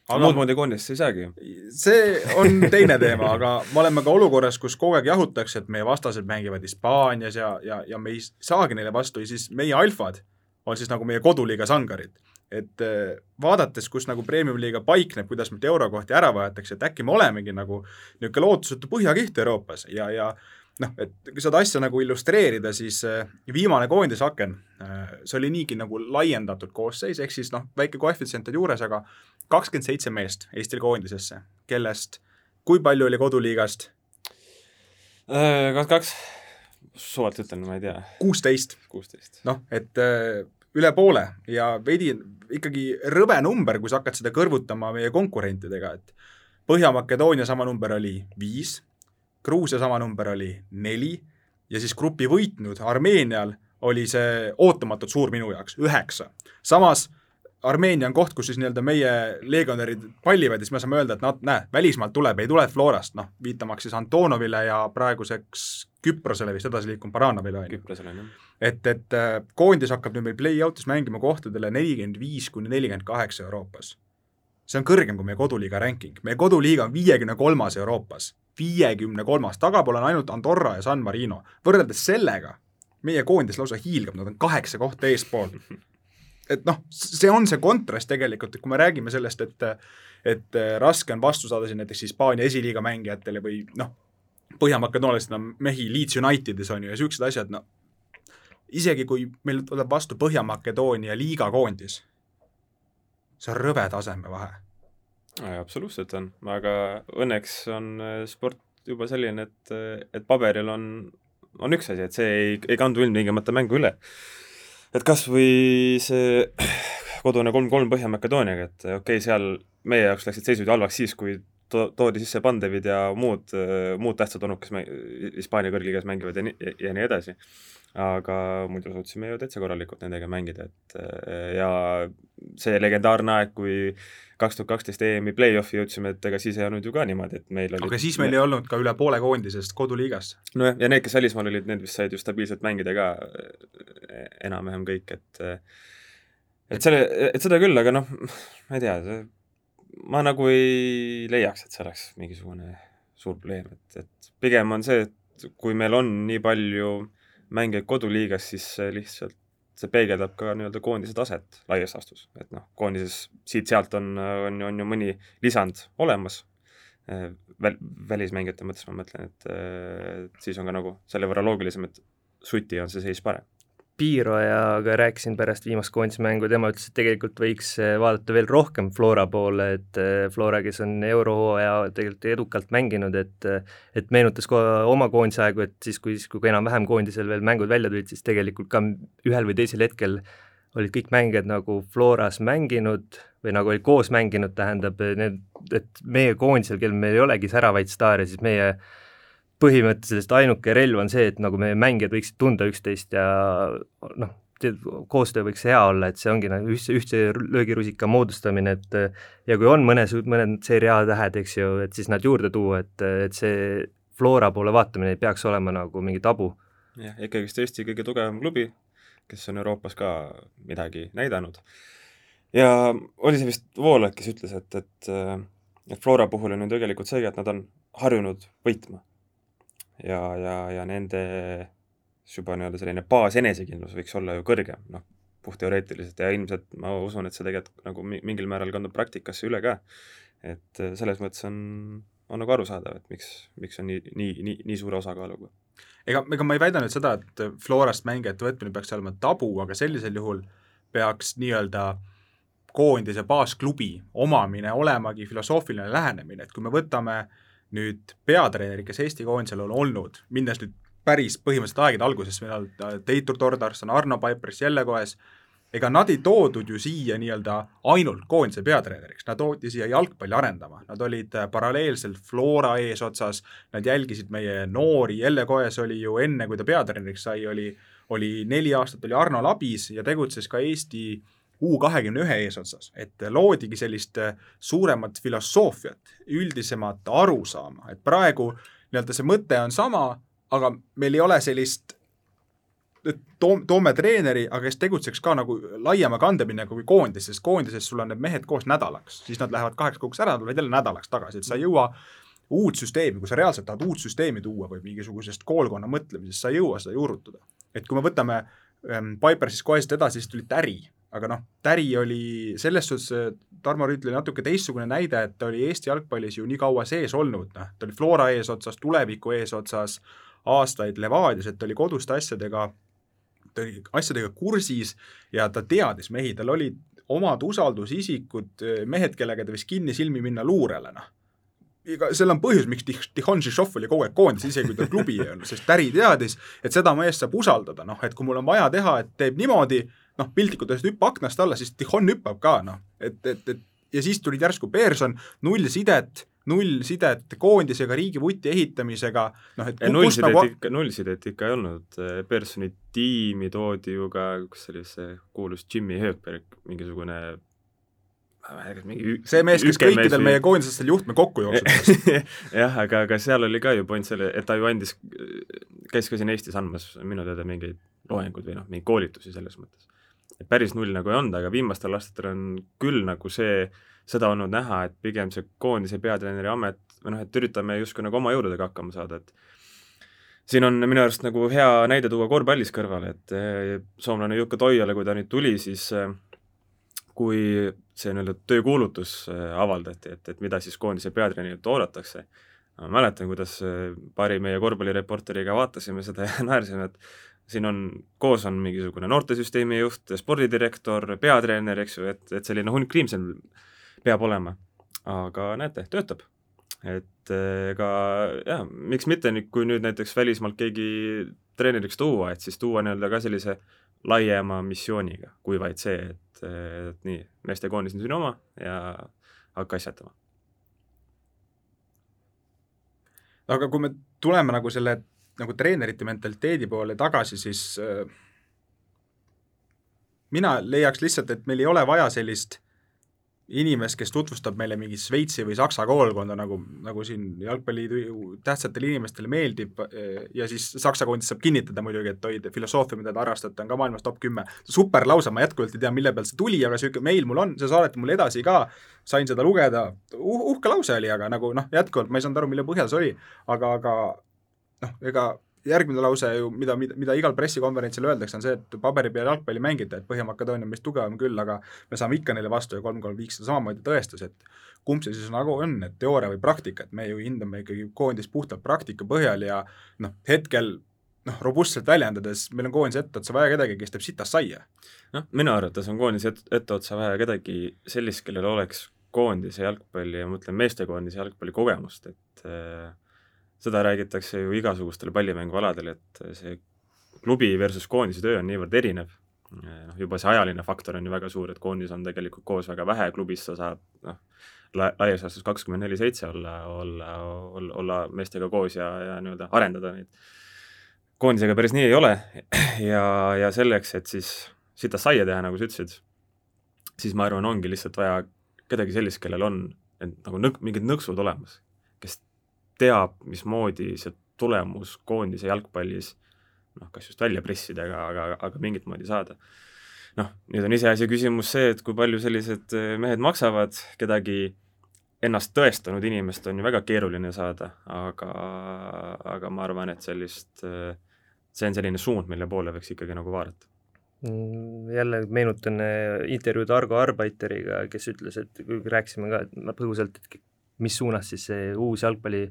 aga muud moodi koondist ei saagi ju.
see on teine teema, aga me oleme ka olukorras, kus kogu aeg jahutakse, et meie vastased mängivad Hispaanias ja, ja, ja me ei saagi neile vastu ja siis meie alfad on siis nagu meie koduliiga sangarid et äh, vaadates, kus nagu premium-liiga paikneb, kuidas meilt eurokohti ära võetakse, et äkki me olemegi nagu niisugune lootusetu põhjakiht Euroopas ja, ja noh, et kui seda asja nagu illustreerida, siis äh, viimane koondisaken, äh, see oli niigi nagu laiendatud koosseis, ehk siis noh, väike koefitsient on juures, aga kakskümmend seitse meest Eestil koondisesse, kellest kui palju oli koduliigast?
kakskümmend kaks, suvalt ütlen, ma ei tea.
kuusteist.
kuusteist.
noh, et üle poole ja veidi ikkagi rõve number, kui sa hakkad seda kõrvutama meie konkurentidega, et Põhja-Makedoonia sama number oli viis, Gruusia sama number oli neli ja siis grupi võitnud Armeenial oli see ootamatult suur minu jaoks, üheksa. samas Armeenia on koht, kus siis nii-öelda meie legionärid pallivad ja siis me saame öelda, et noh, näe, välismaalt tuleb, ei tule Florast, noh, viitamaks siis Antonovile ja praeguseks Küprosele vist edasi liikunud Baranovile, on
ju. Küprosele, jah.
et, et äh, koondis hakkab nüüd meil play-out'is mängima kohtadele nelikümmend viis kuni nelikümmend kaheksa Euroopas. see on kõrgem kui meie koduliiga ranking, meie koduliiga on viiekümne kolmas Euroopas, viiekümne kolmas, tagapool on ainult Andorra ja San Marino. võrreldes sellega meie koondis lausa hiilgab, nad on kaheksa kohta eespool et noh, see on see kontrast tegelikult, et kui me räägime sellest, et et raske on vastu saada siin näiteks Hispaania esiliiga mängijatele või noh, Põhja-Makedooniast on mehi Leeds Unitedis on ju ja niisugused asjad, no isegi kui meil tuleb vastu Põhja-Makedoonia liigakoondis, see on rõve tasemevahe.
absoluutselt on, aga õnneks on äh, sport juba selline, et, et paberil on, on üks asi, et see ei, ei kandu ilmtingimata mängu üle et kas või see kodune kolm-kolm Põhja-Makedooniaga, et okei okay,, seal meie jaoks läksid seisud halvaks siis, kui to-, toodi sisse Pandevid ja muud, muud tähtsad mäng-, Hispaania kõrgliigas mängivad ja nii, ja nii edasi. Aga muidu suutsime ju täitsa korralikult nendega mängida, et ja see legendaarne aeg, kui kaks tuhat kaksteist EM-i play-off'i jõudsime, et ega siis ei olnud ju ka niimoodi, et meil
oli aga siis meil me... ei olnud ka üle poole koondisest koduliigas.
nojah, ja need, kes välismaal olid, need vist said ju stabiilselt mängida ka enam-vähem kõik, et et selle, et seda küll, aga noh, ma ei tea, ma nagu ei leiaks, et see oleks mingisugune suur probleem, et, et pigem on see, et kui meil on nii palju mängijaid koduliigas, siis lihtsalt see peegeldab ka nii-öelda koondise taset laias laastus, et noh, koondises siit-sealt on, on, on ju mõni lisand olemas, väl-, välismängijate mõttes ma mõtlen, et siis on ka nagu selle võrra loogilisem, et suti on see seis parem
Piirojaga rääkisin pärast viimast koondise mängu, tema ütles, et tegelikult võiks äh, vaadata veel rohkem Flora poole, et äh, Flora, kes on eurohooaja tegelikult edukalt mänginud, et et meenutas ka oma koondise aegu, et siis, kui, siis kui enam-vähem koondisel veel mängud välja tulid, siis tegelikult ka ühel või teisel hetkel olid kõik mängijad nagu Floras mänginud või nagu olid koos mänginud, tähendab, need, et meie koondisel, kel meil ei olegi säravaid staare, siis meie äh, põhimõtteliselt ainuke relv on see, et nagu meie mängijad võiksid tunda üksteist ja noh, koostöö võiks hea olla, et see ongi nagu ühtse, ühtse löögirusika moodustamine, et ja kui on mõnes, mõned seeria tähed, eks ju, et siis nad juurde tuua, et, et see Flora poole vaatamine ei peaks olema nagu mingi tabu.
jah, ikkagist Eesti kõige tugevam klubi, kes on Euroopas ka midagi näidanud. ja oli see vist Voolaid, kes ütles, et, et et Flora puhul on ju tegelikult see, et nad on harjunud võitma ja, ja, ja nende juba nii-öelda selline baasenesekindlus võiks olla ju kõrgem, noh, puhtteoreetiliselt ja ilmselt ma usun, et see tegelikult nagu mingil määral kandub praktikasse üle ka. et äh, selles mõttes on, on nagu arusaadav, et miks, miks on nii, nii, nii, nii suure osakaaluga.
ega, ega ma ei väida nüüd seda, et Florast mängijate võtmine peaks olema tabu, aga sellisel juhul peaks nii-öelda koondise baasklubi omamine olemagi filosoofiline lähenemine, et kui me võtame äh, nüüd peatreenerid, kes Eesti koondisel on olnud, minnes nüüd päris põhimõtteliselt aegade on äh, Teitur Tordars, on Arno Paipers, Jelle Koes, ega nad ei toodud ju siia nii-öelda ainult koondise peatreeneriks, nad toodi siia jalgpalli arendama, nad olid äh, paralleelselt Flora eesotsas, nad jälgisid meie noori, Jelle Koes oli ju enne, kui ta peatreeneriks sai, oli, oli neli aastat oli Arno Labis ja tegutses ka Eesti äh, U kahekümne ühe eesotsas, et loodigi sellist äh, suuremat filosoofiat, üldisemat arusaama, et praegu nii-öelda see mõte on sama, aga meil ei ole sellist toom-, toome treeneri, aga kes tegutseks ka nagu laiema kandepinnaga kui koondis, sest koondises sul on need mehed koos nädalaks, siis nad lähevad kaheks kuuks ära, tulevad jälle nädalaks tagasi, et sa ei jõua uut süsteemi, kui sa reaalselt tahad uut süsteemi tuua või mingisugusest koolkonna mõtlemisest, sa ei jõua seda juurutada. et kui me võtame ähm, Pipersist koheselt edasi, siis tuli Täri aga noh, Täri oli selles suhtes, Tarmo Rüütli natuke teistsugune näide, et ta oli Eesti jalgpallis ju nii kaua sees olnud, noh, ta oli Flora eesotsas, tuleviku eesotsas, aastaid Levadias, et ta oli koduste asjadega, ta oli asjadega kursis ja ta teadis mehi, tal olid omad usaldusisikud, mehed, kellega ta võis kinni silmi minna luurele, noh. Ega seal on põhjus, miks Tihon Žižov oli kogu aeg koondises, isegi kui tal klubi ei olnud, sest Täri teadis, et seda meest saab usaldada, noh, et kui mul on vaja teha, et teeb niimoodi, noh, piltlikult öeldes hüppa aknast alla, siis Tihon hüppab ka, noh, et, et, et ja siis tulid järsku Pearson, null sidet, null sidet koondisega, riigi vuti ehitamisega, noh et
null sidet nagu... ikka, null sidet ikka ei olnud, Pearsoni tiimi toodi ju ka, kus oli see kuulus Jimmy Höökberg, mingisugune
mingi see mees, kes kõikidel meie koondisestel juhtme kokku jookseb
jah, aga, aga seal oli ka ju point selle, et ta ju andis, käis ka siin Eestis andmas minu teada mingeid loenguid või noh, mingeid koolitusi selles mõttes et päris null nagu ei olnud, aga viimastel aastatel on küll nagu see, seda olnud näha, et pigem see koondise peatreeneri amet või noh, et üritame justkui nagu oma jõududega hakkama saada, et siin on minu arust nagu hea näide tuua korvpallis kõrvale, et eh, soomlane Jukka Toiala, kui ta nüüd tuli, siis eh, kui see nii-öelda töökuulutus eh, avaldati, et, et mida siis koondise peatreenerilt oodatakse, ma mäletan, kuidas paari meie korvpallireporteriga vaatasime seda ja naersime, et siin on, koos on mingisugune noortesüsteemi juht, spordidirektor, peatreener, eks ju, et, et selline hunnik inimesel peab olema. aga näete, töötab. et ega jah, miks mitte nüüd, kui nüüd näiteks välismaalt keegi treeneriks tuua, et siis tuua nii-öelda ka sellise laiema missiooniga, kui vaid see, et, et nii, meestekoondis on sinu oma ja hakka asjatama.
aga kui me tuleme nagu selle nagu treenerite mentaliteedi poole tagasi, siis äh, mina leiaks lihtsalt, et meil ei ole vaja sellist inimest, kes tutvustab meile mingi Šveitsi või Saksa koolkonda, nagu, nagu siin jalgpalliidu tähtsatele inimestele meeldib ja siis Saksa koondis saab kinnitada muidugi, et oi, filosoofia, mida te harrastate, on ka maailmas top kümme. super lause, ma jätkuvalt ei tea, mille pealt see tuli, aga niisugune meil mul on, see saadeti mulle edasi ka, sain seda lugeda uh,, uhke lause oli, aga nagu noh, jätkuvalt ma ei saanud aru, mille põhjal see oli, aga, aga noh, ega järgmine lause ju, mida, mida, mida igal pressikonverentsil öeldakse, on see, et paberi peal jalgpalli mängida, et Põhja-Makedoonia on meist tugevam küll, aga me saame ikka neile vastu ja kolm-kolm viis seda samamoodi tõestas, et kumb see siis nagu on, et teooria või praktika, et me ju hindame ikkagi koondist puhtalt praktika põhjal ja noh, hetkel noh, robustselt väljendades, meil on koondise etteotsa vaja kedagi, kes teeb sitast saia.
noh, minu arvates on koondise et, etteotsa vaja kedagi sellist, kellel oleks koondise jalgpalli ja ma mõtlen meestekoondise jalgpalli kogemust, et äh, seda räägitakse ju igasugustel pallimängualadel, et see klubi versus koondise töö on niivõrd erinev, noh, juba see ajaline faktor on ju väga suur, et koondis on tegelikult koos väga vähe, klubis sa saad noh, la-, laias laastus kakskümmend neli seitse olla, olla, olla, olla meestega koos ja, ja nii-öelda arendada neid. koondisega päris nii ei ole ja, ja selleks, et siis sita saia teha, nagu sa ütlesid, siis ma arvan, ongi lihtsalt vaja kedagi sellist, kellel on need nagu nõk-, mingid nõksud olemas, kes teab, mismoodi see tulemus koondise jalgpallis noh, kas just välja pressida, aga, aga, aga mingit moodi saada. Noh, nüüd on iseasi küsimus see, et kui palju sellised eh, mehed maksavad, kedagi ennast tõestanud inimest on ju väga keeruline saada, aga, aga ma arvan, et sellist, eh, see on selline suund, mille poole võiks ikkagi nagu vaadata.
Mm, jälle meenutan eh, intervjuud Argo Arbaiteriga, kes ütles, et rääkisime ka põgusalt, et mis suunas siis see uus jalgpalli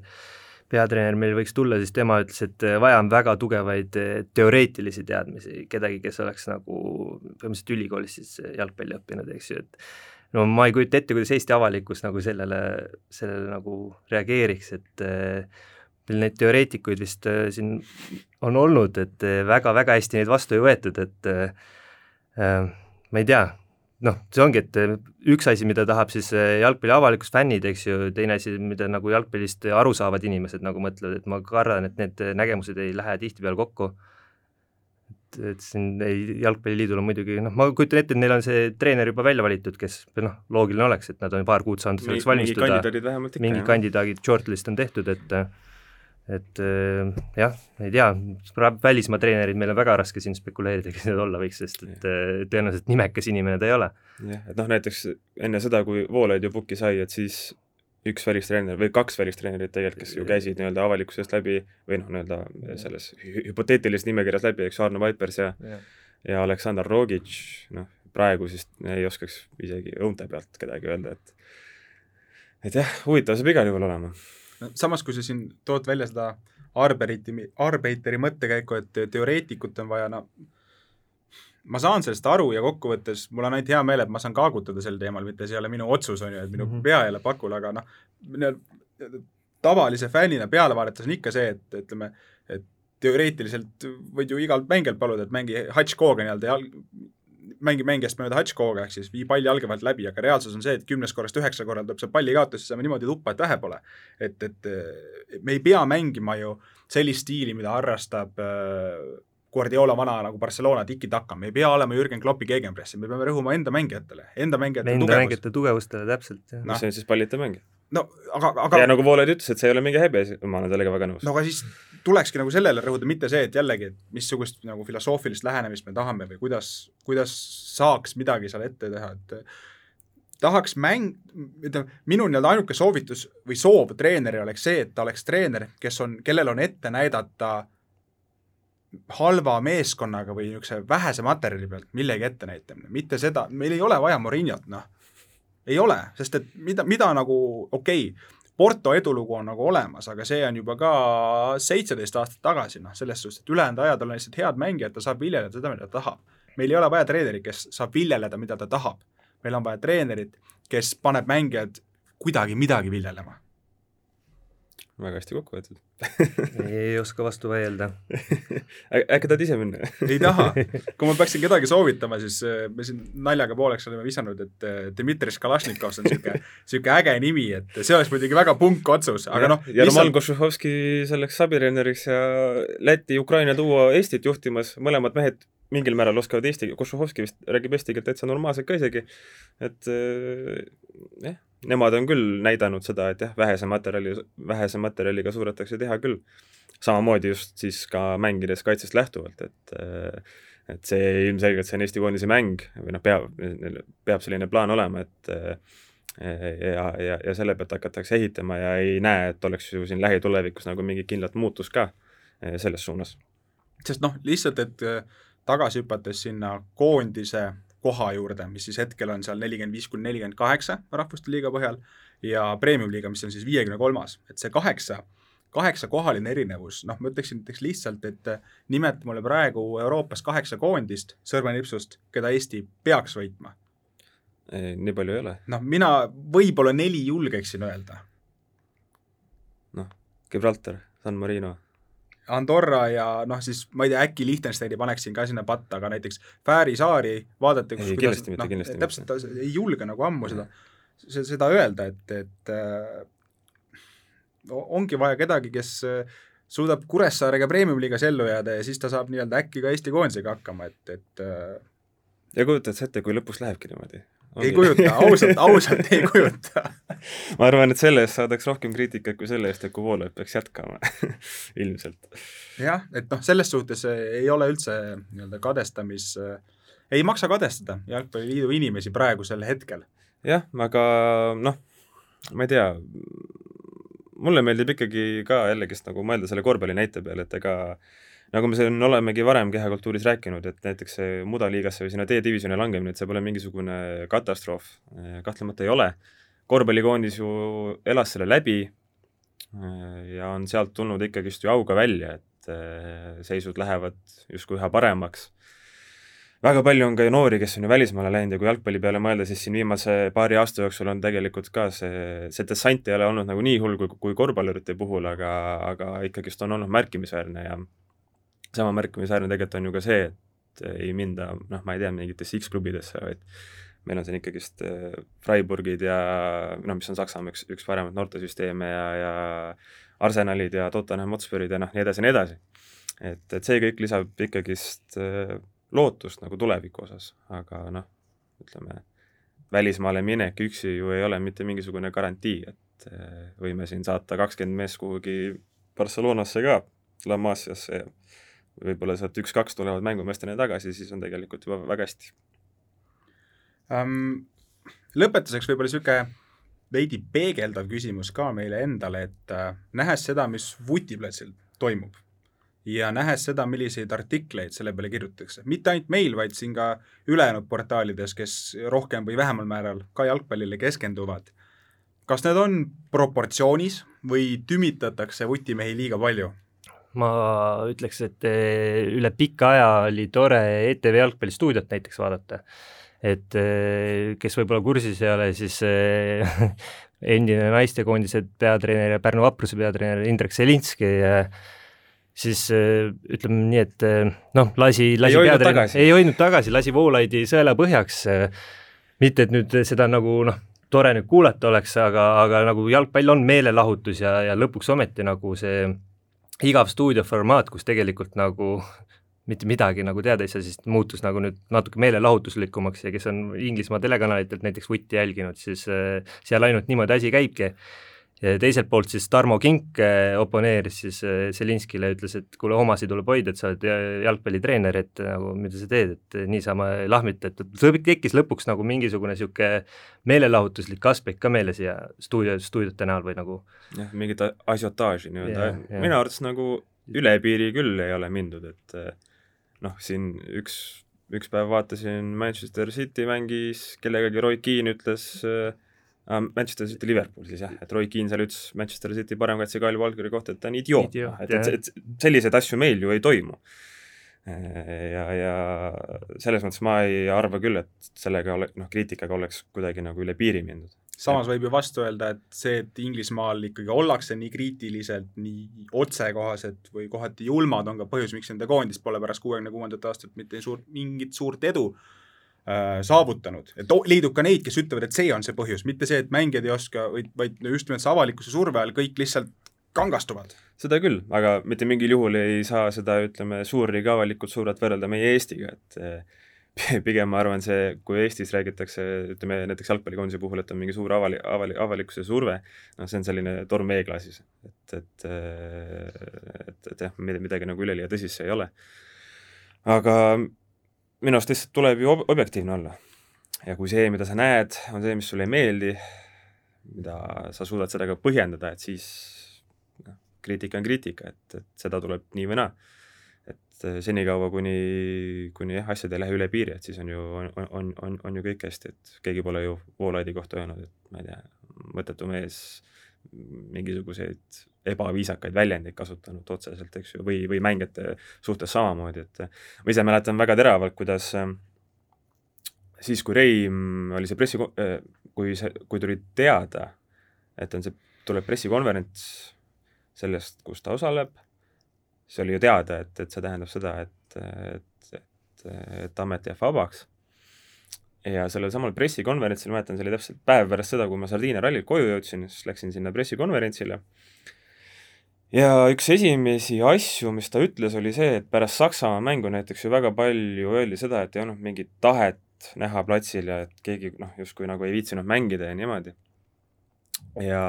peatreener meil võiks tulla, siis tema ütles, et äh, vaja on väga tugevaid äh, teoreetilisi teadmisi, kedagi, kes oleks nagu põhimõtteliselt ülikoolis siis äh, jalgpalli õppinud, eks ju, et no ma ei kujuta ette, kuidas Eesti avalikkus nagu sellele, sellele nagu reageeriks, et meil neid teoreetikuid vist siin on olnud, et väga-väga hästi neid vastu ei võetud, et ma ei tea, noh, see ongi, et eh, üks asi, mida tahab siis eh, jalgpalli avalikkus, fännid, eks ju, teine asi, mida nagu jalgpallist aru saavad inimesed nagu mõtlevad, et ma kardan, et need nägemused ei lähe tihtipeale kokku. et, et siin ei, Jalgpalliliidul on muidugi noh, ma kujutan ette, et neil on see treener juba välja valitud, kes noh, loogiline oleks, et nad on paar kuud saanud selleks valmistuda,
mingid kandidaadid
mingid kandidaadid, shortlist on tehtud, et et äh, jah, ei tea, välismaa treenerid, meil on väga raske siin spekuleerida, kes need olla võiks, sest et äh, tõenäoliselt nimekas inimene ta ei ole.
jah, et noh, näiteks enne seda, kui Voolaid ju pukki sai, et siis üks välistreener või kaks välistreenerit tegelikult, kes ju käisid nii-öelda avalikkusest läbi või noh, nii-öelda selles hüpoteetilises nimekirjas läbi, eks, Arno Vaipers ja ja, ja Aleksandr Rogic, noh, praegu siis ei oskaks isegi õunte pealt kedagi öelda, et et jah, huvitav saab igal juhul olema
samas, kui sa siin tood välja seda Arbeiti, Arbeiteri mõttekäiku, et teoreetikut on vaja, no ma saan sellest aru ja kokkuvõttes mul on ainult hea meel, et ma saan kaagutada sel teemal, mitte see ei ole minu otsus, on ju, et minu mm -hmm. pea ei ole pakul, aga noh, tavalise fännina peale vaadates on ikka see, et ütleme, et teoreetiliselt võid ju igalt mängijalt paluda, et mängi Hatškooga nii-öelda jalg, mängi mängijast mööda Hatškooga, ehk siis vii palli jalge vahelt läbi, aga reaalsus on see, et kümnest korrast üheksa korral tuleb see pallikaotus ja saame niimoodi tuppa, et vähe pole. et, et me ei pea mängima ju sellist stiili, mida harrastab äh, Guardiola vana nagu Barcelona tiki-taka, me ei pea olema Jürgen Kloppi gegenpressi, me peame rõhuma enda mängijatele, enda mängijate
enda tugevus. mängijate tugevustele, täpselt.
mis no. on siis pallita mängija
no aga, aga
ja nagu Voolaid ütles, et see ei ole mingi häbi, ma olen sellega väga nõus.
no aga siis tulekski nagu sellele rõhuda, mitte see, et jällegi, et missugust nagu filosoofilist lähenemist me tahame või kuidas, kuidas saaks midagi seal ette teha, et tahaks mäng, ütleme, minu nii-öelda ainuke soovitus või soov treeneril oleks see, et ta oleks treener, kes on, kellel on ette näidata halva meeskonnaga või niisuguse vähese materjali pealt millegi ettenäitamine, mitte seda, meil ei ole vaja Morinot, noh. Ei ole, sest et mida, mida nagu, okei okay,, Porto edulugu on nagu olemas, aga see on juba ka seitseteist aastat tagasi, noh, selles suhtes, et ülejäänud ajad on lihtsalt head mängijad, ta saab viljeleda seda, mida ta tahab. meil ei ole vaja treenerit, kes saab viljeleda, mida ta tahab. meil on vaja treenerit, kes paneb mängijad kuidagi midagi viljelema
väga hästi kokku võetud
ei oska vastu vaielda
äkki tahad ise minna
ei taha. kui ma peaksin kedagi soovitama, siis äh, me siin naljaga pooleks oleme visanud, et äh, Dmitri Kalašnikov, see on niisugune, niisugune äge nimi, et see oleks muidugi väga punk otsus, aga noh.
ja Roman Košuhovski selleks abitreeneriks ja Läti, Ukraina duo Eestit juhtimas, mõlemad mehed mingil määral oskavad eesti, Košuhovski vist räägib eesti keelt täitsa normaalselt ka isegi, et äh, jah eh,, nemad on küll näidanud seda, et jah, vähese materjali, vähese materjaliga suudetakse teha küll. samamoodi just siis ka mängides kaitsest lähtuvalt, et et see ilmselgelt, see on Eesti koondise mäng või noh, peab, peab selline plaan olema, et ja, ja, ja selle pealt hakatakse ehitama ja ei näe, et oleks ju siin lähitulevikus nagu mingit kindlat muutust ka selles suunas.
sest noh, lihtsalt, et tagasi hüpates sinna koondise koha juurde, mis siis hetkel on seal nelikümmend viis kuni nelikümmend kaheksa rahvuste liiga põhjal ja premium-liiga, mis on siis viiekümne kolmas, et see kaheksa, kaheksakohaline erinevus, noh, ma ütleksin näiteks lihtsalt, et nimeta mulle praegu Euroopas kaheksa koondist sõrmenipsust, keda Eesti peaks võitma.
nii palju ei ole.
noh, mina võib-olla neli julgeksin öelda.
noh, Gibraltar, San Marino
Andorra ja noh, siis ma ei tea, äkki Liechtensteini paneksin ka sinna patta, aga näiteks Fääri saari vaadata
ei, kindlasti mitte,
noh,
kindlasti mitte.
täpselt, ei julge nagu ammu seda, seda öelda, et, et äh, ongi vaja kedagi, kes äh, suudab Kuressaarega premium-liigas ellu jääda ja siis ta saab nii-öelda äkki ka Eesti koondisega hakkama, et, et äh,
ja kujutad sa ette, kui lõpus lähebki niimoodi?
Ei kujuta, ausalt, ausalt ei kujuta
ma arvan, et selle eest saadaks rohkem kriitikat kui selle eest, et kui Voolaid peaks jätkama ilmselt.
jah, et noh, selles suhtes ei ole üldse nii-öelda kadestamis, ei maksa kadestada Jalgpalliliidu inimesi praegusel hetkel.
jah, aga noh, ma ei tea, mulle meeldib ikkagi ka jällegist nagu mõelda selle korvpalli näite peale, et ega nagu me siin olemegi varem kehakultuuris rääkinud, et näiteks see mudaliigasse või sinna D-divisjoni langemine, et see pole mingisugune katastroof, kahtlemata ei ole. korvpallikoondis ju elas selle läbi ja on sealt tulnud ikkagist ju auga välja, et eh, seisud lähevad justkui üha paremaks. väga palju on ka ju noori, kes on ju välismaale läinud ja kui jalgpalli peale mõelda, siis siin viimase paari aasta jooksul on tegelikult ka see, see dessant ei ole olnud nagu nii hull kui, kui korvpallurite puhul, aga, aga ikkagist on olnud märkimisväärne ja sama märkimisväärne tegelikult on ju ka see, et ei minda noh, ma ei tea, mingitesse X-klubidesse, vaid meil on siin ikkagist äh, Freiburgid ja noh, mis on Saksamaa üks, üks paremaid noortesüsteeme ja, ja Arsenalid ja Tottenham Hotspur'id ja noh, nii edasi ja nii edasi. et, et see kõik lisab ikkagist äh, lootust nagu tuleviku osas, aga noh, ütleme, välismaale minek üksi ju ei ole mitte mingisugune garantii, et äh, võime siin saata kakskümmend meest kuhugi Barcelonasse ka, La Masiasse ja võib-olla sealt üks-kaks tulevad mängumeestena tagasi, siis on tegelikult juba väga hästi
um,. Lõpetuseks võib-olla niisugune veidi peegeldav küsimus ka meile endale, et äh, nähes seda, mis vutiplatsil toimub ja nähes seda, milliseid artikleid selle peale kirjutatakse, mitte ainult meil, vaid siin ka ülejäänud portaalides, kes rohkem või vähemal määral ka jalgpallile keskenduvad, kas need on proportsioonis või tümitatakse vutimehi liiga palju?
Ma ütleks, et eh, üle pika aja oli tore ETV jalgpallistuudiot näiteks vaadata. et eh, kes võib-olla kursis ei ole, siis eh, endine naistekoondise peatreener ja Pärnu Vapruse peatreener Indrek Selinski siis ütleme nii, et noh, lasi, lasi peatreener, ei hoidnud tagasi, lasi Voolaidi sõela põhjaks, mitte et nüüd seda nagu noh, tore nüüd kuulata oleks, aga, aga nagu jalgpall on meelelahutus ja, ja lõpuks ometi nagu see igav stuudioformaat, kus tegelikult nagu mitte midagi nagu teada ei saa, siis muutus nagu nüüd natuke meelelahutuslikumaks ja kes on Inglismaa telekanalitelt näiteks Vutti jälginud, siis äh, seal ainult niimoodi asi käibki ja teiselt poolt siis Tarmo Kink äh, oponeeris siis Selinskile, äh, ütles, et kuule, omasid tuleb hoida, et sa oled jalgpallitreener, et nagu mida sa teed, et niisama lahmita, et tekkis lõpuks nagu mingisugune niisugune meelelahutuslik aspekt ka meile siia stuudio, stuudiote näol või nagu
jah, mingit asiotaaži nii-öelda, minu arvates nagu üle piiri küll ei ole mindud, et eh, noh, siin üks, üks päev vaatasin Manchester City mängis kellegagi, Roy Keane ütles äh, Manchester City Liverpool siis jah, et Roy Keane seal ütles Manchester City paremkaitse Kyle Walkeri kohta, et ta on idioot, noh, et, et, et selliseid asju meil ju ei toimu. ja, ja selles mõttes ma ei arva küll, et sellega ole-, noh, kriitikaga oleks kuidagi nagu üle piiri mindud.
samas võib ju vastu öelda, et see, et Inglismaal ikkagi ollakse nii kriitiliselt, nii otsekohased või kohati julmad, on ka põhjus, miks nende koondis pole pärast kuuekümne kuuendat aastat mitte suurt, mingit suurt edu Äh, saavutanud, et leidub ka neid, kes ütlevad, et see on see põhjus, mitte see, et mängijad ei oska, vaid, vaid just nimelt see avalikkuse surve all kõik lihtsalt kangastuvad.
seda küll, aga mitte mingil juhul ei saa seda, ütleme, suurriigi avalikult suurelt võrrelda meie Eestiga, et eh, pigem ma arvan, see, kui Eestis räägitakse, ütleme näiteks jalgpallikoondise puhul, et on mingi suur avali-, avali-, avalikkuse surve, noh, see on selline torm veeklaasis. et, et, eh, et, et jah, midagi nagu üleliia tõsist see ei ole. aga minu arust lihtsalt tuleb ju ob objektiivne olla. ja kui see, mida sa näed, on see, mis sulle ei meeldi, mida sa suudad sellega põhjendada, et siis noh, kriitika on kriitika, et, et seda tuleb nii või naa. et eh, senikaua, kuni, kuni jah, asjad ei lähe üle piiri, et siis on ju, on, on, on, on ju kõik hästi, et keegi pole ju Voolaidi kohta öelnud, et ma ei tea, mõttetu mees, mingisuguseid ebaviisakaid väljendeid kasutanud otseselt, eks ju, või, või mängijate suhtes samamoodi, et ma ise mäletan väga teravalt, kuidas äh, siis, kui Reim oli see pressi, äh, kui see, kui tuli teada, et on see, tuleb pressikonverents sellest, kus ta osaleb, siis oli ju teada, et, et see tähendab seda, et, et, et, et amet jääb vabaks. ja sellel samal pressikonverentsil, mäletan, see oli täpselt päev pärast seda, kui ma Sardiinia rallilt koju jõudsin, siis läksin sinna pressikonverentsile ja üks esimesi asju, mis ta ütles, oli see, et pärast Saksamaa mängu näiteks ju väga palju öeldi seda, et ei olnud mingit tahet näha platsil ja et keegi noh, justkui nagu ei viitsinud mängida ja niimoodi. ja,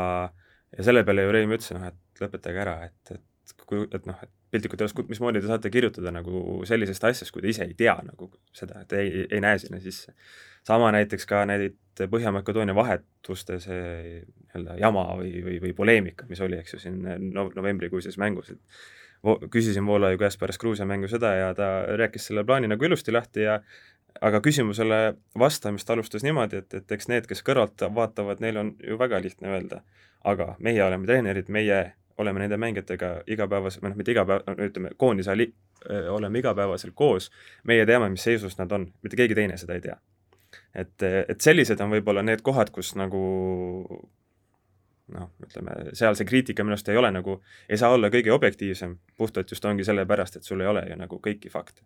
ja selle peale ju Reim ütles, noh, et lõpetage ära, et, et kui, et noh, et piltlikult öeldes, mismoodi te saate kirjutada nagu sellisest asjast, kui te ise ei tea nagu seda, et ei, ei näe sinna sisse. sama näiteks ka neid Põhja-Makedoonia vahetuste see nii-öelda jama või, või, või poleemika, mis oli, eks ju, siin no, novembrikuises mängus, et küsisin Voolaiu käest pärast Gruusia mängu seda ja ta rääkis selle plaani nagu ilusti lahti ja aga küsimusele vastamist alustas niimoodi, et, et eks need, kes kõrvalt vaatavad, neil on ju väga lihtne öelda, aga meie oleme treenerid, meie oleme nende mängijatega igapäevaselt, või noh, mitte igapäev, ütleme, koondise ali-, oleme igapäevaselt koos, meie teame, mis seisus nad on, mitte keegi teine seda ei tea. et, et sellised on võib-olla need kohad, kus nagu noh, ütleme, seal see kriitika minu arust ei ole nagu, ei saa olla kõige objektiivsem, puhtalt just ongi sellepärast, et sul ei ole ju nagu kõiki fakte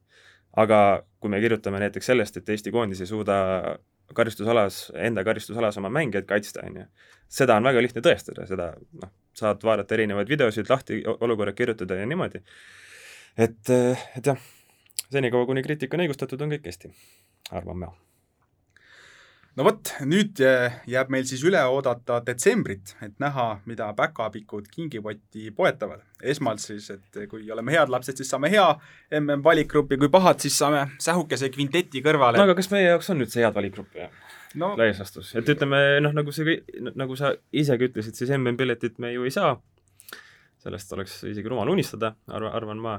aga kui me kirjutame näiteks sellest, et Eesti koondis ei suuda karistusalas, enda karistusalas oma mängijaid kaitsta, on ju, seda on väga lihtne tõestada, seda noh, saad vaadata erinevaid videosid, lahti olukorrad kirjutada ja niimoodi. et, et jah, senikaua, kuni kriitika on õigustatud, on kõik hästi, arvan ma
no vot, nüüd jääb meil siis üle oodata detsembrit, et näha, mida päkapikud kingipotti poetavad. Esmalt siis, et kui oleme head lapsed, siis saame hea MM-valikgrupi, kui pahad, siis saame sähukese kvinteti kõrvale.
no aga kas meie jaoks on üldse head valikgruppi, jah? no laias laastus, et ütleme noh, nagu see, nagu sa isegi ütlesid, siis MM-piletit me ju ei saa, sellest oleks isegi rumal unistada, arva, arvan ma,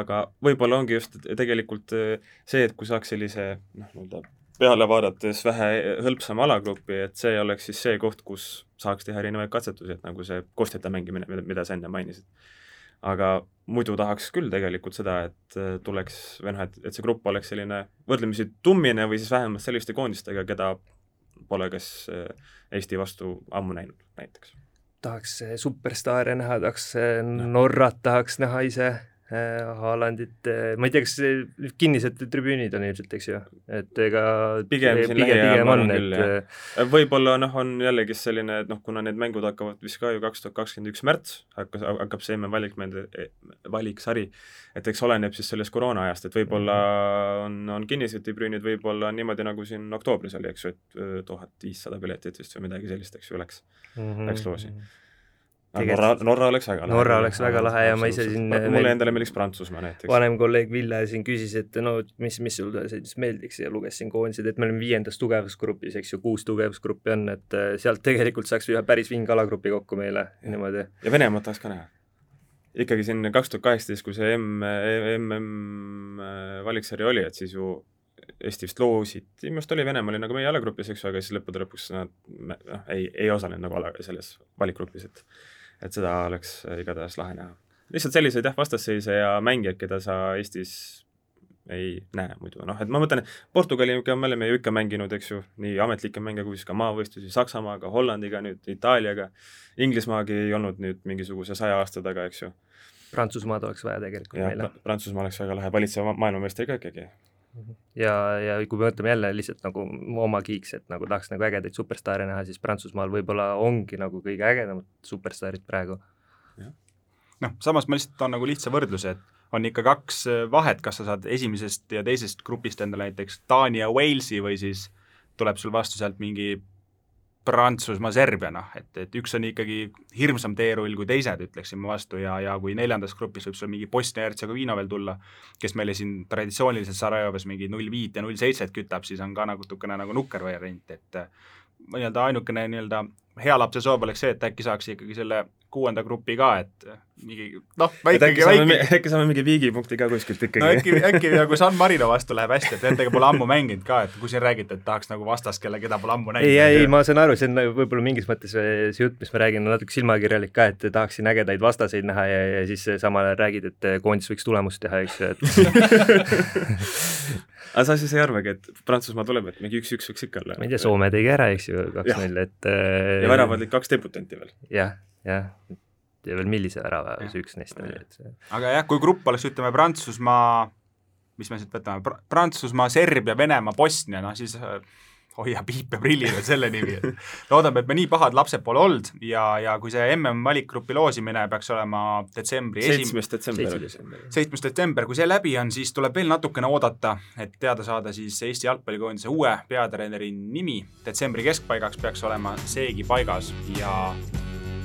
aga võib-olla ongi just tegelikult see, et kui saaks sellise noh, nii-öelda peale vaadates vähe hõlpsam alagrupi, et see oleks siis see koht, kus saaks teha erinevaid katsetusi, et nagu see koostjate mängimine, mida, sa enne mainisid. aga muidu tahaks küll tegelikult seda, et äh, tuleks, või noh, et, et see grupp oleks selline võrdlemisi tummine või siis vähemalt selliste koondistega, keda pole kas äh, Eesti vastu ammu näinud näiteks.
tahaks superstaare näha, tahaks Norrat tahaks näha ise Äh, Haalandit, äh, ma ei tea, kas kinnised tribüünid on ilmselt, eks ju, et ega
pigem siin lähiajal on jah. Äh, võib-olla noh, on jällegi selline, et noh, kuna need mängud hakkavad vist ka ju kaks tuhat kakskümmend üks märts, hakkas, hakkab see emme valikmäng, valiksari, et eks oleneb siis sellest koroona ajast, et võib-olla mhm. on, on kinnised tribüünid, võib-olla on niimoodi, nagu siin oktoobris oli, eks ju, et tuhat viissada piletit vist või midagi sellist, eks ju, läks mm, -hmm. läks loosi Norra, Norra oleks väga lahe.
Norra oleks väga lahe ja ma ise siin
mulle endale meeldiks Prantsusmaa näiteks.
vanem kolleeg Ville siin küsis, et no mis, mis sulle siis meeldiks ja luges siin koondised, et me oleme viiendas tugevusgrupis, eks ju, kuus tugevusgruppi on, et äh, sealt tegelikult saaks ühe päris vinge alagrupi kokku meile niimoodi.
ja Venemaad tahaks ka näha. ikkagi siin kaks tuhat kaheksateist, kui see M, MM valiksari oli, et siis ju Eesti vist loositi, minu arust oli, Venemaa oli nagu meie alagrupis, eks ju, aga siis lõppude lõpuks nad noh, ei, ei osalenud nagu ala, selles valikgrupis, et et seda oleks igatahes lahe näha. lihtsalt selliseid jah, vastasseise ja mängijaid, keda sa Eestis ei näe muidu, noh et ma mõtlen, Portugaliga me oleme ju ikka mänginud, eks ju, nii ametlikke mänge kui siis ka maavõistlusi Saksamaaga, Hollandiga, nüüd Itaaliaga, Inglismaagi ei olnud nüüd mingisuguse saja aasta taga, eks ju.
Prantsusmaad oleks vaja tegelikult ja, meile.
Prantsusmaa oleks väga lahe, valitseva maailmameistri ka ikkagi
ja, ja kui me mõtleme jälle lihtsalt nagu oma kiiks, et nagu tahaks nagu ägedaid superstaare näha, siis Prantsusmaal võib-olla ongi nagu kõige ägedamad superstaarid praegu.
noh, samas ma lihtsalt toon nagu lihtsa võrdluse, et on ikka kaks vahet, kas sa saad esimesest ja teisest grupist endale näiteks Taani ja Walesi või siis tuleb sul vastu sealt mingi Prantsusmaa, Serbia, noh, et, et üks on ikkagi hirmsam teerull kui teised, ütleksin ma vastu, ja, ja kui neljandas grupis võib sul mingi Bosnia-Hertsegoviina veel tulla, kes meile siin traditsiooniliselt Sarajevos mingi null viit ja null seitset kütab, siis on ka natukene nagu nukker variant, et nii-öelda ainukene nii-öelda hea lapse soov oleks see, et äkki saaks ikkagi selle kuuenda grupi ka, et mingi noh,
väike, väike... äkki saame mingi viigipunkti ka kuskilt ikkagi.
no äkki, äkki nagu San Marino vastu läheb hästi, et nendega pole ammu mänginud ka, et kui siin räägite, et tahaks nagu vastast, kelle, keda pole ammu näinud.
ei, ei, ma saan aru, see on nagu võib-olla mingis mõttes see jutt, mis ma räägin, on natuke silmakirjalik ka, et tahaksin ägedaid vastaseid näha ja, ja siis samal ajal räägid, et koondis võiks tulemust teha, eks ju, et
aga sa siis ei arvagi, et Prantsusmaa tuleb, et mingi üks-üks võiks ikka olla?
ma ei tea, Soome tegi ära, eks ju, kaks-null, et
ja väravad olid kaks debutanti veel.
jah, jah ja veel millise värava see üks neist oli, et see
aga jah, kui grupp oleks, ütleme, Prantsusmaa, mis me siit võtame Pr, Prantsusmaa, Serbia, Venemaa, Bosnia, noh siis äh, hoia piip ja prillid, et selle nimi, et loodame, et me nii pahad lapsed pole olnud ja, ja kui see MM valikgrupi loosimine peaks olema detsembri
seitsmes detsember oli see.
seitsmes detsember, kui see läbi on, siis tuleb veel natukene oodata, et teada saada siis Eesti jalgpallikoondise uue peatreeneri nimi. detsembri keskpaigaks peaks olema seegi paigas ja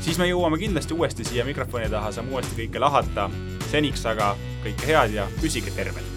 siis me jõuame kindlasti uuesti siia mikrofoni taha, saame uuesti kõike lahata. seniks aga kõike head ja püsige terved!